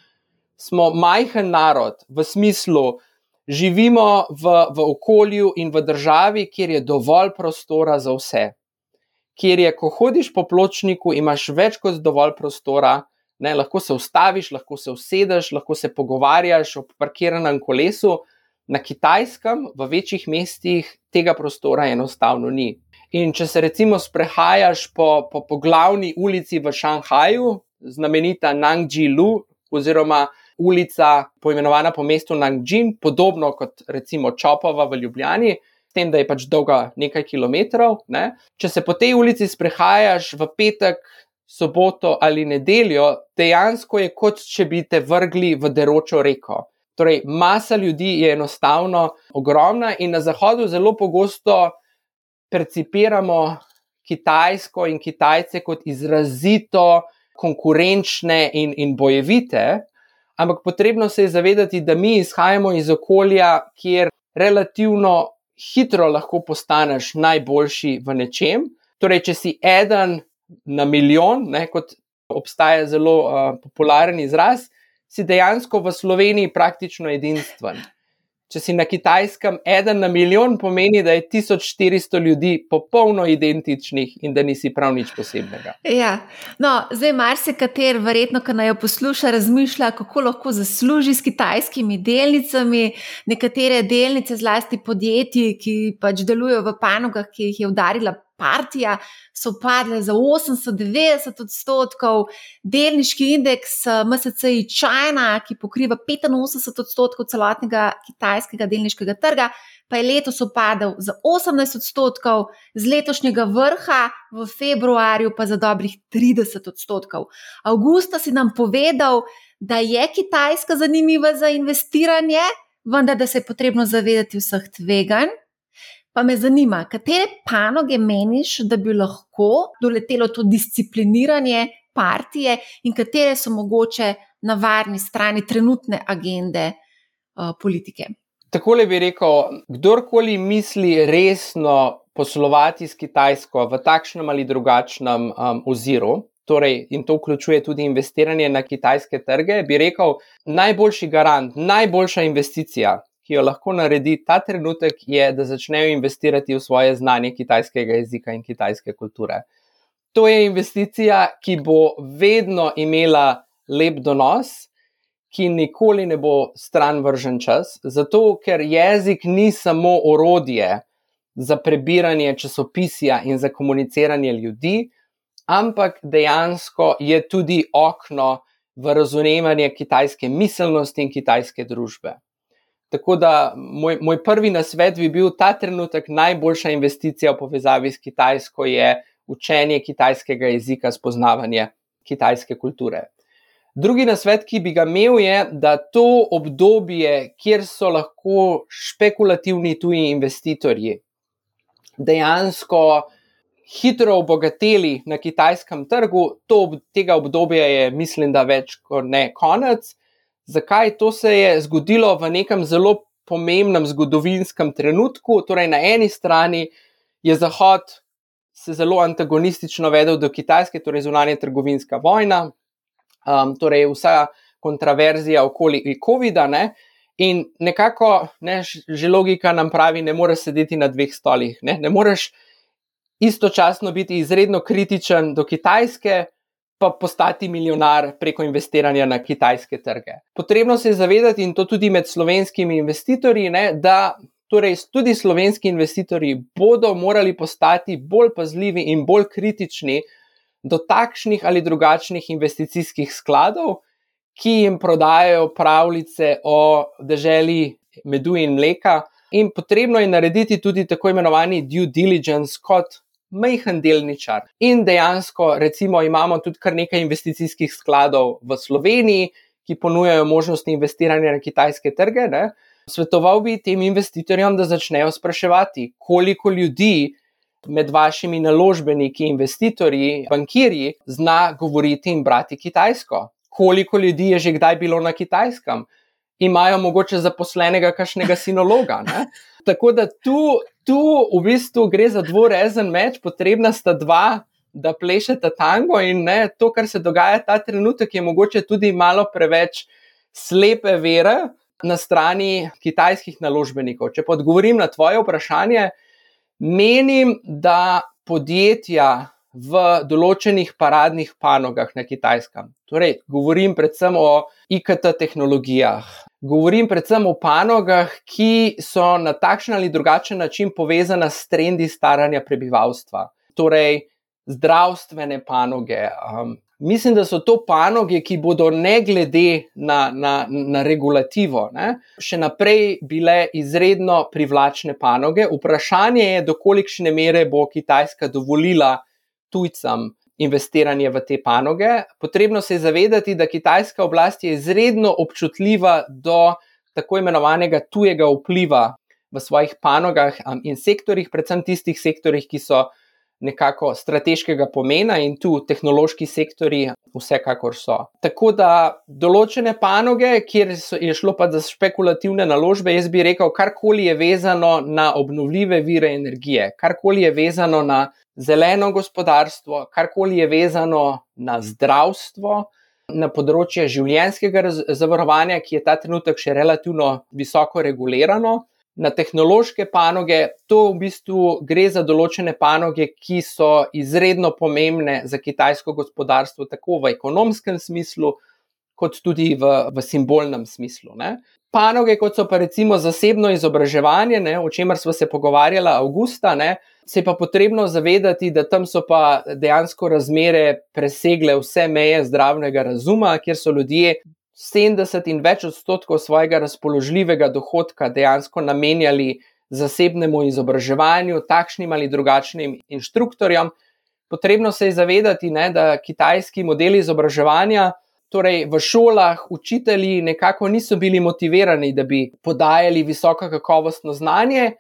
S2: smo majhen narod v smislu, živimo v, v okolju in v državi, kjer je dovolj prostora za vse. Kjer je, ko hodiš po pločniku, imaš več kot dovolj prostora, ne, lahko se ustaviš, lahko se usedeš, lahko se pogovarjaš o parkiranem kolesu. Na kitajskem, v večjih mestih, tega prostora enostavno ni. In če se recimo sprehajaš po, po, po glavni ulici v Šanghaju, znamenita Nangjilu, oziroma ulica poimenovana po mestu Nangjing, podobno kot recimo Čopova v Ljubljani, s tem, da je pač dolga nekaj kilometrov. Ne? Če se po tej ulici sprehajaš v petek, soboto ali nedeljo, dejansko je kot če bi te vrgli v deročo reko. Torej, masa ljudi je enostavno ogromna in na zahodu zelo pogosto percipiramo Kitajsko in Kitajce kot izrazito konkurenčne in, in bojevite, ampak potrebno se je zavedati, da mi izhajamo iz okolja, kjer relativno hitro lahko postaneš najboljši v nečem. Torej, če si eden na milijon, ne, kot obstaja zelo uh, popularen izraz, si dejansko v Sloveniji praktično edinstven. Če si na kitajskem, eden na milijon pomeni, da je 1400 ljudi popolno identičnih in da nisi prav nič posebnega.
S1: Ja. No, zdaj, marsikater, verjetno, ki naj jo posluša, razmišlja, kako lahko zasluži s kitajskimi delnicami. Nekatere delnice, zlasti podjetij, ki pač delujejo v panogah, ki jih je udarila partija, so padle za 890 odstotkov, delniški indeks eh, MSCI China, ki pokriva 85 odstotkov celotnega kitajskega delniškega trga, pa je letos upadel za 18 odstotkov, z letošnjega vrha v februarju pa za dobrih 30 odstotkov. Augusta si nam povedal, da je Kitajska zanimiva za investiranje, vendar da se je potrebno zavedati vseh tveganj. Pa me zanima, katere panoge meniš, da bi lahko doletelo to discipliniranje partije in katere so mogoče na varni strani trenutne agende uh, politike.
S2: Tako le bi rekel, kdorkoli misli resno poslovati s Kitajsko v takšnem ali drugačnem um, oziru, torej, in to vključuje tudi investiranje na kitajske trge, bi rekel, najboljši garant, najboljša investicija ki jo lahko naredi ta trenutek, je, da začnejo investirati v svoje znanje kitajskega jezika in kitajske kulture. To je investicija, ki bo vedno imela lep donos, ki nikoli ne bo stran vržen čas, zato ker jezik ni samo orodje za prebiranje časopisja in za komuniciranje ljudi, ampak dejansko je tudi okno v razumevanje kitajske miselnosti in kitajske družbe. Tako da moj, moj prvi nasvet bi bil ta trenutek najboljša investicija v povezavi s Kitajsko je učenje kitajskega jezika, spoznavanje kitajske kulture. Drugi nasvet, ki bi ga imel, je, da to obdobje, kjer so lahko špekulativni tuji investitorji dejansko hitro obogateli na kitajskem trgu, to, tega obdobja je, mislim, da več kot ne konec. Zakaj to se je zgodilo v nekem zelo pomembnem zgodovinskem trenutku? Torej, na eni strani je Zahod se zelo antagonistično vedel do Kitajske, torej zunanja trgovinska vojna, um, torej vsa kontroverzija okoli COVID-a. Ne? In nekako, ne, že logika nam pravi, ne moreš sedeti na dveh stolih. Ne, ne moreš istočasno biti izredno kritičen do Kitajske, pa postati milijonar preko investiranja na kitajske trge. Potrebno se je zavedati, in to tudi med slovenskimi investitorji, ne, da torej, tudi slovenski investitorji bodo morali postati bolj pazljivi in bolj kritični do takšnih ali drugačnih investicijskih skladov, ki jim prodajajo pravljice o deželi medu in mleka. In potrebno je narediti tudi tako imenovani due diligence kot majhen delničar. In dejansko, recimo, imamo tudi kar nekaj investicijskih skladov v Sloveniji, ki ponujajo možnosti investiranja na kitajske trge. Ne? Svetoval bi tem investitorjem, da začnejo spraševati, koliko ljudi med vašimi naložbeniki, investitorji, bankirji, zna govoriti in brati kitajsko. Koliko ljudi je že kdaj bilo na kitajskem, imajo mogoče zaposlenega kakšnega sinologa. Ne? Tako da tu, tu v bistvu gre za dvorezen meč, potrebna sta dva, da plešeta tango in ne, to, kar se dogaja ta trenutek, je mogoče tudi malo preveč slepe vere na strani kitajskih naložbenikov. Če pa odgovorim na tvoje vprašanje, Menim, da podjetja v določenih paradnih panogah na kitajskem, torej govorim predvsem o IKT tehnologijah, govorim predvsem o panogah, ki so na takšen ali drugačen način povezane s trendi staranja prebivalstva, torej zdravstvene panoge, um, Mislim, da so to panoge, ki bodo ne glede na, na, na regulativo, ne, še naprej bile izredno privlačne panoge. Vprašanje je, do kolikšne mere bo Kitajska dovolila tujcem investiranje v te panoge. Potrebno se je zavedati, da kitajska oblast je izredno občutljiva do tako imenovanega tujega vpliva v svojih panogah um, in sektorjih, predvsem tistih sektorjih, ki so nekako strateškega pomena in tu tehnološki sektori vsekakor so. Tako da določene panoge, kjer je šlo pa za špekulativne naložbe, jaz bi rekel, karkoli je vezano na obnovljive vire energije, karkoli je vezano na zeleno gospodarstvo, karkoli je vezano na zdravstvo. Na področju življenjskega zavarovanja, ki je ta trenutek še relativno visoko regulirano, na tehnološke panoge, to v bistvu gre za določene panoge, ki so izredno pomembne za kitajsko gospodarstvo, tako v ekonomskem smislu, kot tudi v, v simbolnem smislu. Ne. Panoge, kot so pa recimo zasebno izobraževanje, ne, o čemer smo se pogovarjali avgusta, ne, se je pa potrebno zavedati, da tam so pa dejansko razmere presegle vse meje zdravnega razuma, kjer so ljudje 70 in več odstotkov svojega razpoložljivega dohodka dejansko namenjali zasebnemu izobraževanju, takšnim ali drugačnim inštruktorjem. Potrebno se je zavedati, ne, da kitajski modeli izobraževanja, torej v šolah, učitelji nekako niso bili motivirani, da bi podajali visoko kakovostno znanje,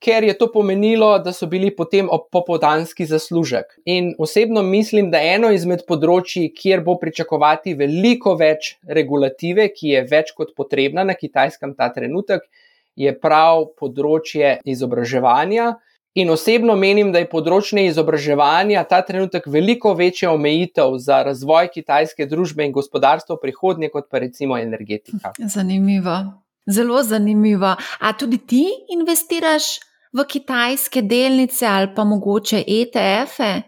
S2: ker je to pomenilo, da so bili potem ob popodanski zaslužek. In osebno mislim, da eno izmed področji, kjer bo pričakovati veliko več regulative, ki je več kot potrebna na kitajskem ta trenutek, je prav področje izobraževanja. In osebno menim, da je področje izobraževanja ta trenutek veliko večja omejitev za razvoj kitajske družbe in gospodarstva prihodnje, kot pa recimo energetika.
S1: Zanimivo. Zelo zanimivo. A tudi ti investiraš v kitajske delnice ali pa mogoče ETF-e,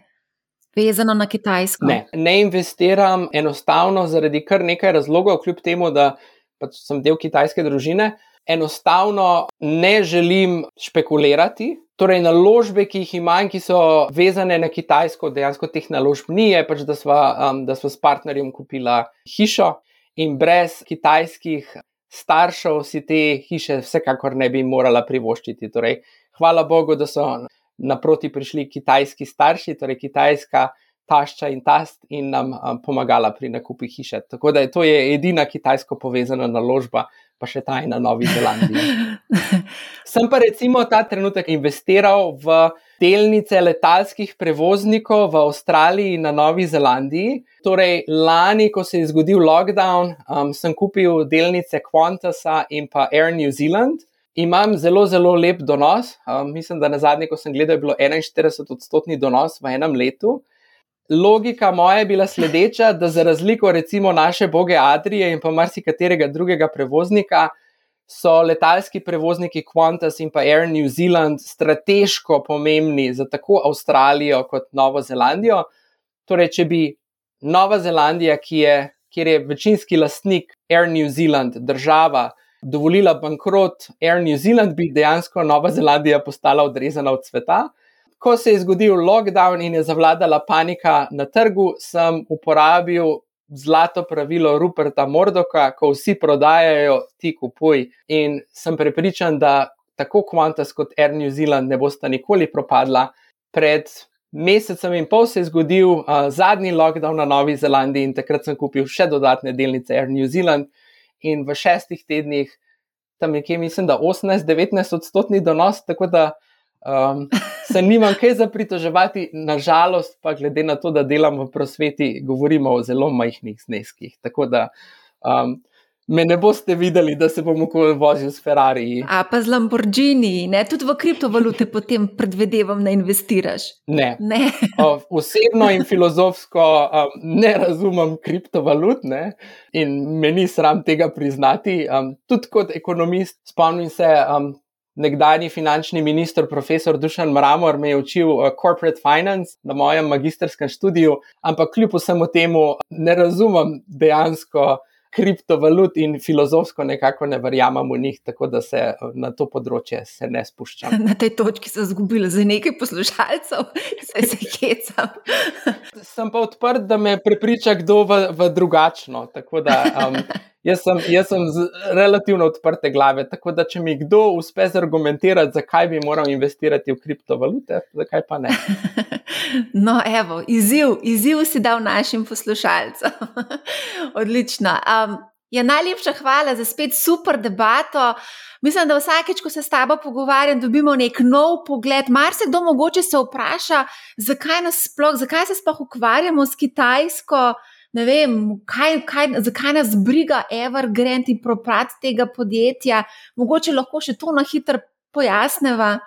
S1: vezano na Kitajsko?
S2: Ne, ne investiram enostavno zaradi kar nekaj razlogov, kljub temu, da pač sem del kitajske družine. Enostavno ne želim špekulirati. Torej, naložbe, ki jih imam, ki so vezane na Kitajsko, dejansko teh naložb ni, je pač, da smo um, s partnerjem kupili hišo in brez kitajskih staršev si te hiše vsekakor ne bi morala privoščiti. Torej, hvala Bogu, da so naproti prišli kitajski starši, torej kitajska tašča in tast in nam um, pomagala pri nakupi hiše. Tako da je to je edina kitajsko povezana naložba, pa še ta na Novi Zelandiji. Sem pa recimo ta trenutek investiral v delnice letalskih prevoznikov v Avstraliji in na Novi Zelandiji. Torej, lani, ko se je zgodil lockdown, um, sem kupil delnice Qantasa in pa Air New Zealand. Imam zelo, zelo lep donos. Um, mislim, da na zadnje, ko sem gledal, je bilo 41 odstotni donos v enem letu logika moja je bila sledeča, da za razliko recimo naše boge Adrije in pa marsikaterega drugega prevoznika, so letalski prevozniki Qantas in pa Air New Zealand strateško pomembni za tako Avstralijo kot Novo Zelandijo. Torej, če bi Nova Zelandija, ki je, kjer je večinski lastnik Air New Zealand, država, dovolila bankrot Air New Zealand, bi dejansko Nova Zelandija postala odrezana od sveta ko se je zgodil lockdown in je zavladala panika na trgu, sem uporabil zlato pravilo Ruperta Mordoka, ko vsi prodajajo, ti kupuj. In sem prepričan, da tako Qantas kot Air New Zealand ne bosta nikoli propadla. Pred mesecem in pol se je zgodil uh, zadnji lockdown na Novi Zelandiji in takrat sem kupil še dodatne delnice Air New Zealand. In v šestih tednih, tam nekje mislim, da 18-19 odstotni donos, tako da Um, se nimam kaj za pritoževati, nažalost, pa glede na to, da delam v prosveti, govorimo o zelo majhnih zneskih. Tako da um, me ne boste videli, da se bom lahko vozil s Ferrari.
S1: A pa z Lamborghini, ne? tudi v kriptovalute potem predvidevam, da investiraš.
S2: Ne.
S1: ne.
S2: o, osebno in filozofsko um, ne razumem kriptovalut ne? in me ni sram tega priznati. Um, tudi kot ekonomist spomnim se. Um, nekdani finančni minister, profesor Dušan Mramor, me je učil uh, corporate finance na mojem magistrskem študiju, ampak kljub vsemu temu ne razumem dejansko kriptovalut in filozofsko nekako ne verjamem v njih, tako da se na to področje ne spuščam.
S1: Na tej točki sem izgubila za nekaj poslušalcev, se se hecam.
S2: sem pa odprt, da me prepriča kdo v, v drugačno. Tako da um, Jaz sem, jaz sem z relativno odprte glave, tako da če mi kdo uspe zargumentirati, zakaj bi moral investirati v kriptovalute, zakaj pa ne.
S1: No, evo, izziv, izziv si dal našim poslušalcem. Odlično. Um, ja, najlepša hvala za spet super debato. Mislim, da vsakeč, ko se s tabo pogovarjam, dobimo nek nov pogled. Mar se kdo mogoče se vpraša, zakaj, sploh, zakaj se sploh ukvarjamo s Kitajsko ne vem, kaj, kaj, zakaj nas briga Evergrande in propad tega podjetja. Mogoče lahko še to na hitro pojasneva.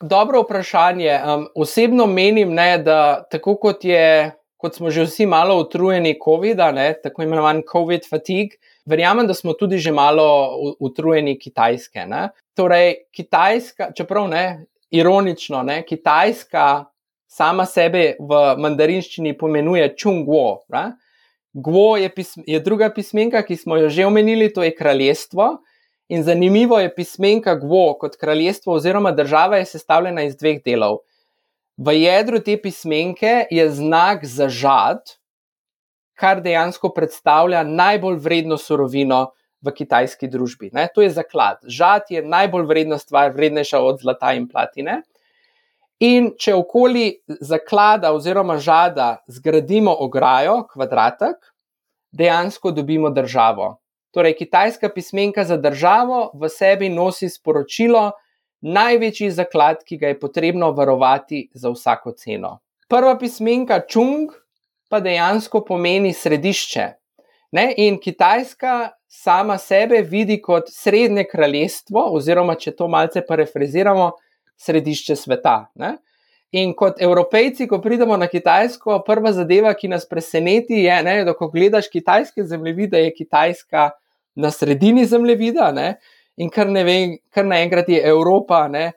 S2: Dobro vprašanje. Um, osebno menim, ne, da tako kot, je, kot smo že vsi malo utrujeni COVID-a, tako imenovan COVID fatigue, verjamem, da smo tudi že malo utrujeni Kitajske. Ne. Torej, Kitajska, čeprav ne, ironično, ne, Kitajska sama sebe v mandarinščini pomenuje Čungwo. Gvo je, pism, je druga pismenka, ki smo jo že omenili, to je kraljestvo. In zanimivo je pismenka Gvo kot kraljestvo oziroma država je sestavljena iz dveh delov. V jedru te pismenke je znak za žad, kar dejansko predstavlja najbolj vredno surovino v kitajski družbi. Ne? To je zaklad. Žad je najbolj vredna stvar, vrednejša od zlata in platine. In če okoli zaklada oziroma žada zgradimo ograjo, kvadratek, dejansko dobimo državo. Torej, kitajska pismenka za državo v sebi nosi sporočilo, največji zaklad, ki ga je potrebno varovati za vsako ceno. Prva pismenka Chung pa dejansko pomeni središče. Ne? In Kitajska sama sebe vidi kot srednje kraljestvo, oziroma če to malce parafraziramo, središče sveta. Ne? In kot evropejci, ko pridemo na Kitajsko, prva zadeva, ki nas preseneti, je, ne, da ko gledaš kitajske zemljevide, je Kitajska na sredini zemljevida ne? in kar, vem, kar naenkrat je Evropa, ne?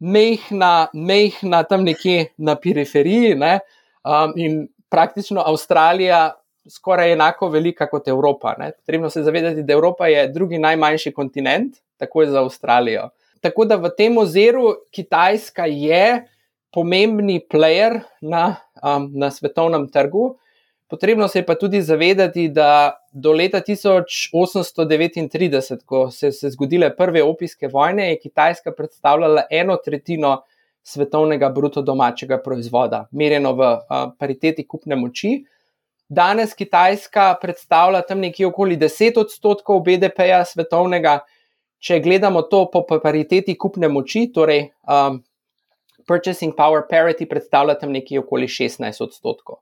S2: mehna, mehna tam nekje na periferiji ne? um, in praktično Avstralija. Skoraj enako velika kot Evropa. Ne? Potrebno se zavedati, da Evropa je drugi najmanjši kontinent, tako je za Avstralijo. Tako da v tem oziru Kitajska je pomembni player na, um, na svetovnem trgu. Potrebno se je pa tudi zavedati, da do leta 1839, ko so se zgodile prve opijske vojne, je Kitajska predstavljala eno tretjino svetovnega bruto domačega proizvoda, merjeno v uh, pariteti kupne moči. Danes Kitajska predstavlja tam nekje okoli 10 odstotkov BDP-ja svetovnega, če gledamo to po pariteti kupne moči, torej um, purchasing power parity predstavlja tam nekje okoli 16 odstotkov.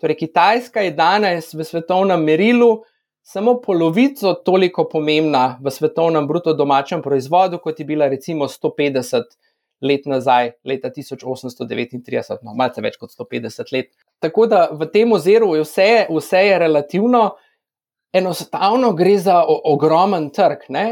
S2: Torej, Kitajska je danes v svetovnem merilu samo polovico toliko pomembna v svetovnem bruto domačem proizvodu, kot je bila recimo 150 let nazaj, leta 1839, no, malce več kot 150 let. Tako da v tem oziru je vse, vse je relativno, enostavno gre za ogromen trg. Ne?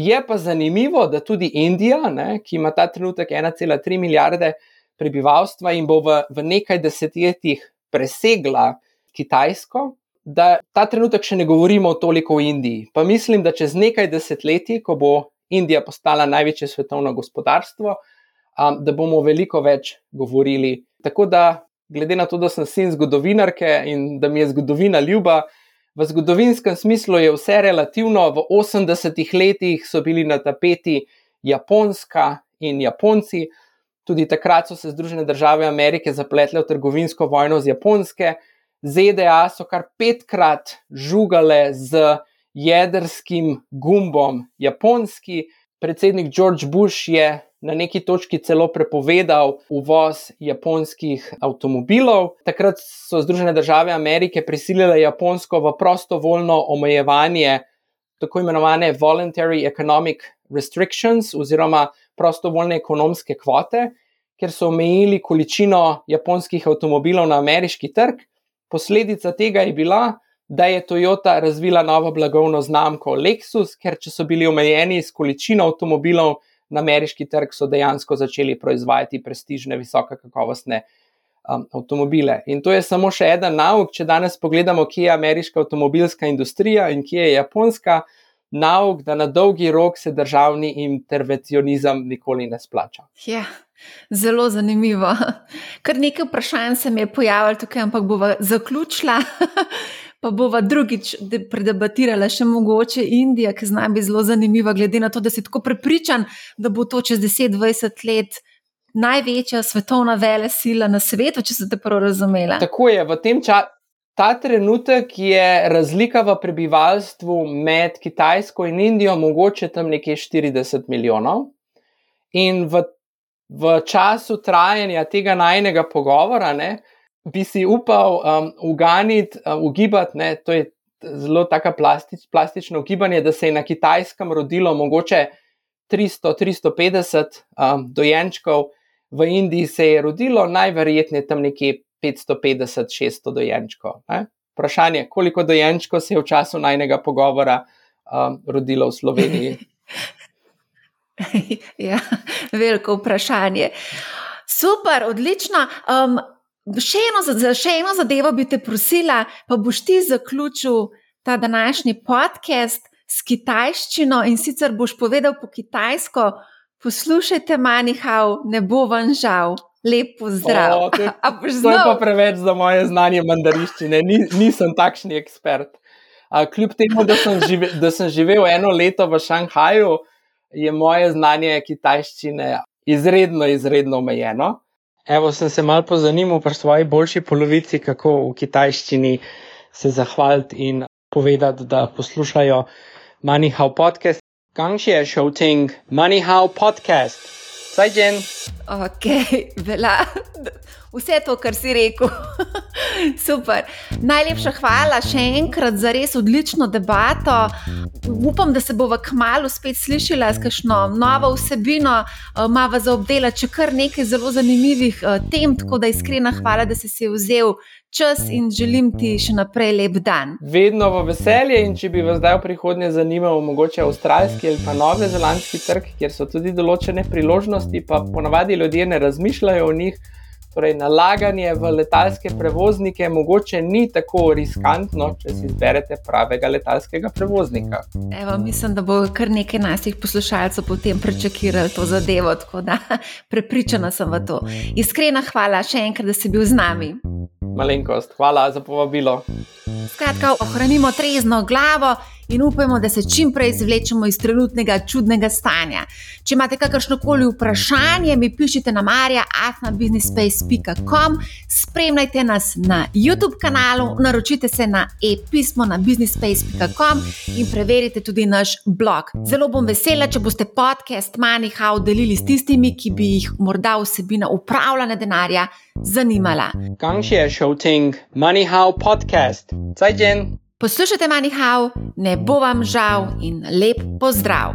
S2: Je pa zanimivo, da tudi Indija, ne, ki ima ta trenutek 1,3 milijarde prebivalstva in bo v, v nekaj desetletjih presegla Kitajsko, da ta trenutek še ne govorimo toliko o Indiji. Pa mislim, da čez nekaj desetletij, ko bo Indija postala največje svetovno gospodarstvo, um, da bomo veliko več govorili. Tako da, glede na to, da sem sin zgodovinarke in da mi je zgodovina ljuba. V zgodovinskem smislu je vse relativno. V 80-ih letih so bili na tapeti Japonska in Japonci, Tudi takrat so se Združene države Amerike zapletle v trgovinsko vojno z Japonske. ZDA so kar petkrat žugale z jedrskim gumbom Japonski. Predsednik George Bush je na neki točki celo prepovedal uvoz japonskih avtomobilov. Takrat so Združene države Amerike prisilile Japonsko v prostovoljno omejevanje tako imenovane voluntary economic restrictions oziroma prostovoljne ekonomske kvote, ker so omejili količino japonskih avtomobilov na ameriški trg. Posledica tega je bila, da je Toyota razvila novo blagovno znamko Lexus, ker če so bili omejeni s količino avtomobilov na ameriški trg, so dejansko začeli proizvajati prestižne, visoke kakovostne um, avtomobile. In to je samo še en nauk, če danes pogledamo, kje je ameriška avtomobilska industrija in kje je japonska nauk, da na dolgi rok se državni intervencionizem nikoli ne splača.
S1: Ja, zelo zanimivo. Kar nekaj vprašanj se mi je pojavilo tukaj, ampak bova zaključila. Pa bova drugič predebatirala še mogoče Indija, ki zna biti zelo zanimiva, glede na to, da si tako prepričan, da bo to čez 10-20 let največja svetovna vele sila na svetu, če se te prav razumela.
S2: Tako je, v tem času ta trenutek je razlika v prebivalstvu med Kitajsko in Indijo mogoče tam nekje 40 milijonov. In v, v času trajanja tega najnega pogovora ne, bi si upal um, uganiti, um, ugibati, ne, to je zelo tako plastič, plastično ugibanje, da se je na Kitajskem rodilo mogoče 300-350 um, dojenčkov, v Indiji se je rodilo najverjetneje tam nekje 550-600 dojenčkov. Ne? Vprašanje, koliko dojenčkov se je v času najnega pogovora um, rodilo v Sloveniji?
S1: ja, veliko vprašanje. Super, odlično. Um, še, eno, za še eno zadevo bi te prosila, pa boš ti zaključil ta današnji podcast s kitajščino in sicer boš povedal po kitajsko: Poslušajte, manjhav, ne bo vam žal. Lepo zdrav. O, to, je,
S2: to je pa preveč za moje znanje mandariščine, Ni, nisem takšni ekspert. A, kljub temu, da sem, žive, da sem živel eno leto v Šanghaju, je moje znanje kitajščine izredno, izredno omejeno. Evo, sem se malo pozanimal pri svoji boljši polovici, kako v kitajščini se zahvaliti in povedati, da poslušajo Moneyhow podcast. Gangxie je šel ting Moneyhow podcast. 再见。
S1: Ok, vela. Vse to, kar si rekel. Super. Najlepša hvala še enkrat za res odlično debato. Upam, da se bomo kmalo spet slišali s kakšno novo vsebino, malo za obdelati, če kar nekaj zelo zanimivih eh, tem. Tako da iskrena hvala, da si si vzel čas in želim ti še naprej lep dan.
S2: Vedno v veselje in če bi vas zdaj v prihodnje zanimal, mogoče avstralski ali pa novozelandski trg, kjer so tudi določene priložnosti, pa ponavadi ljudje ne razmišljajo o njih. Torej, nalaganje v letalske prevoznike mogoče ni tako riskantno, če si izberete pravega letalskega prevoznika.
S1: Evo, mislim, da bo kar nekaj naših poslušalcev potem prečakirali to zadevo, tako da prepričana sem v to. Iskrena hvala še enkrat, da si bil z nami.
S2: Malenkost, hvala za povabilo.
S1: Skratka, ohranimo trezno glavo in upajmo, da se čim prej izvlečemo iz trenutnega čudnega stanja. Če imate kakršno koli vprašanje, mi pišite na marja.afnabusinessspace.com, spremljajte nas na YouTube kanalu, naročite se na e-pismo na businessspace.com in preverite tudi naš blog. Zelo bom vesela, če boste podcast MoneyHow delili s tistimi, ki bi jih morda vsebina upravljanja denarja zanimala.
S2: 感谢收听 MoneyHow Podcast，再见。
S1: Poslušajte MoneyHow, ne bo vam žal in lep pozdrav!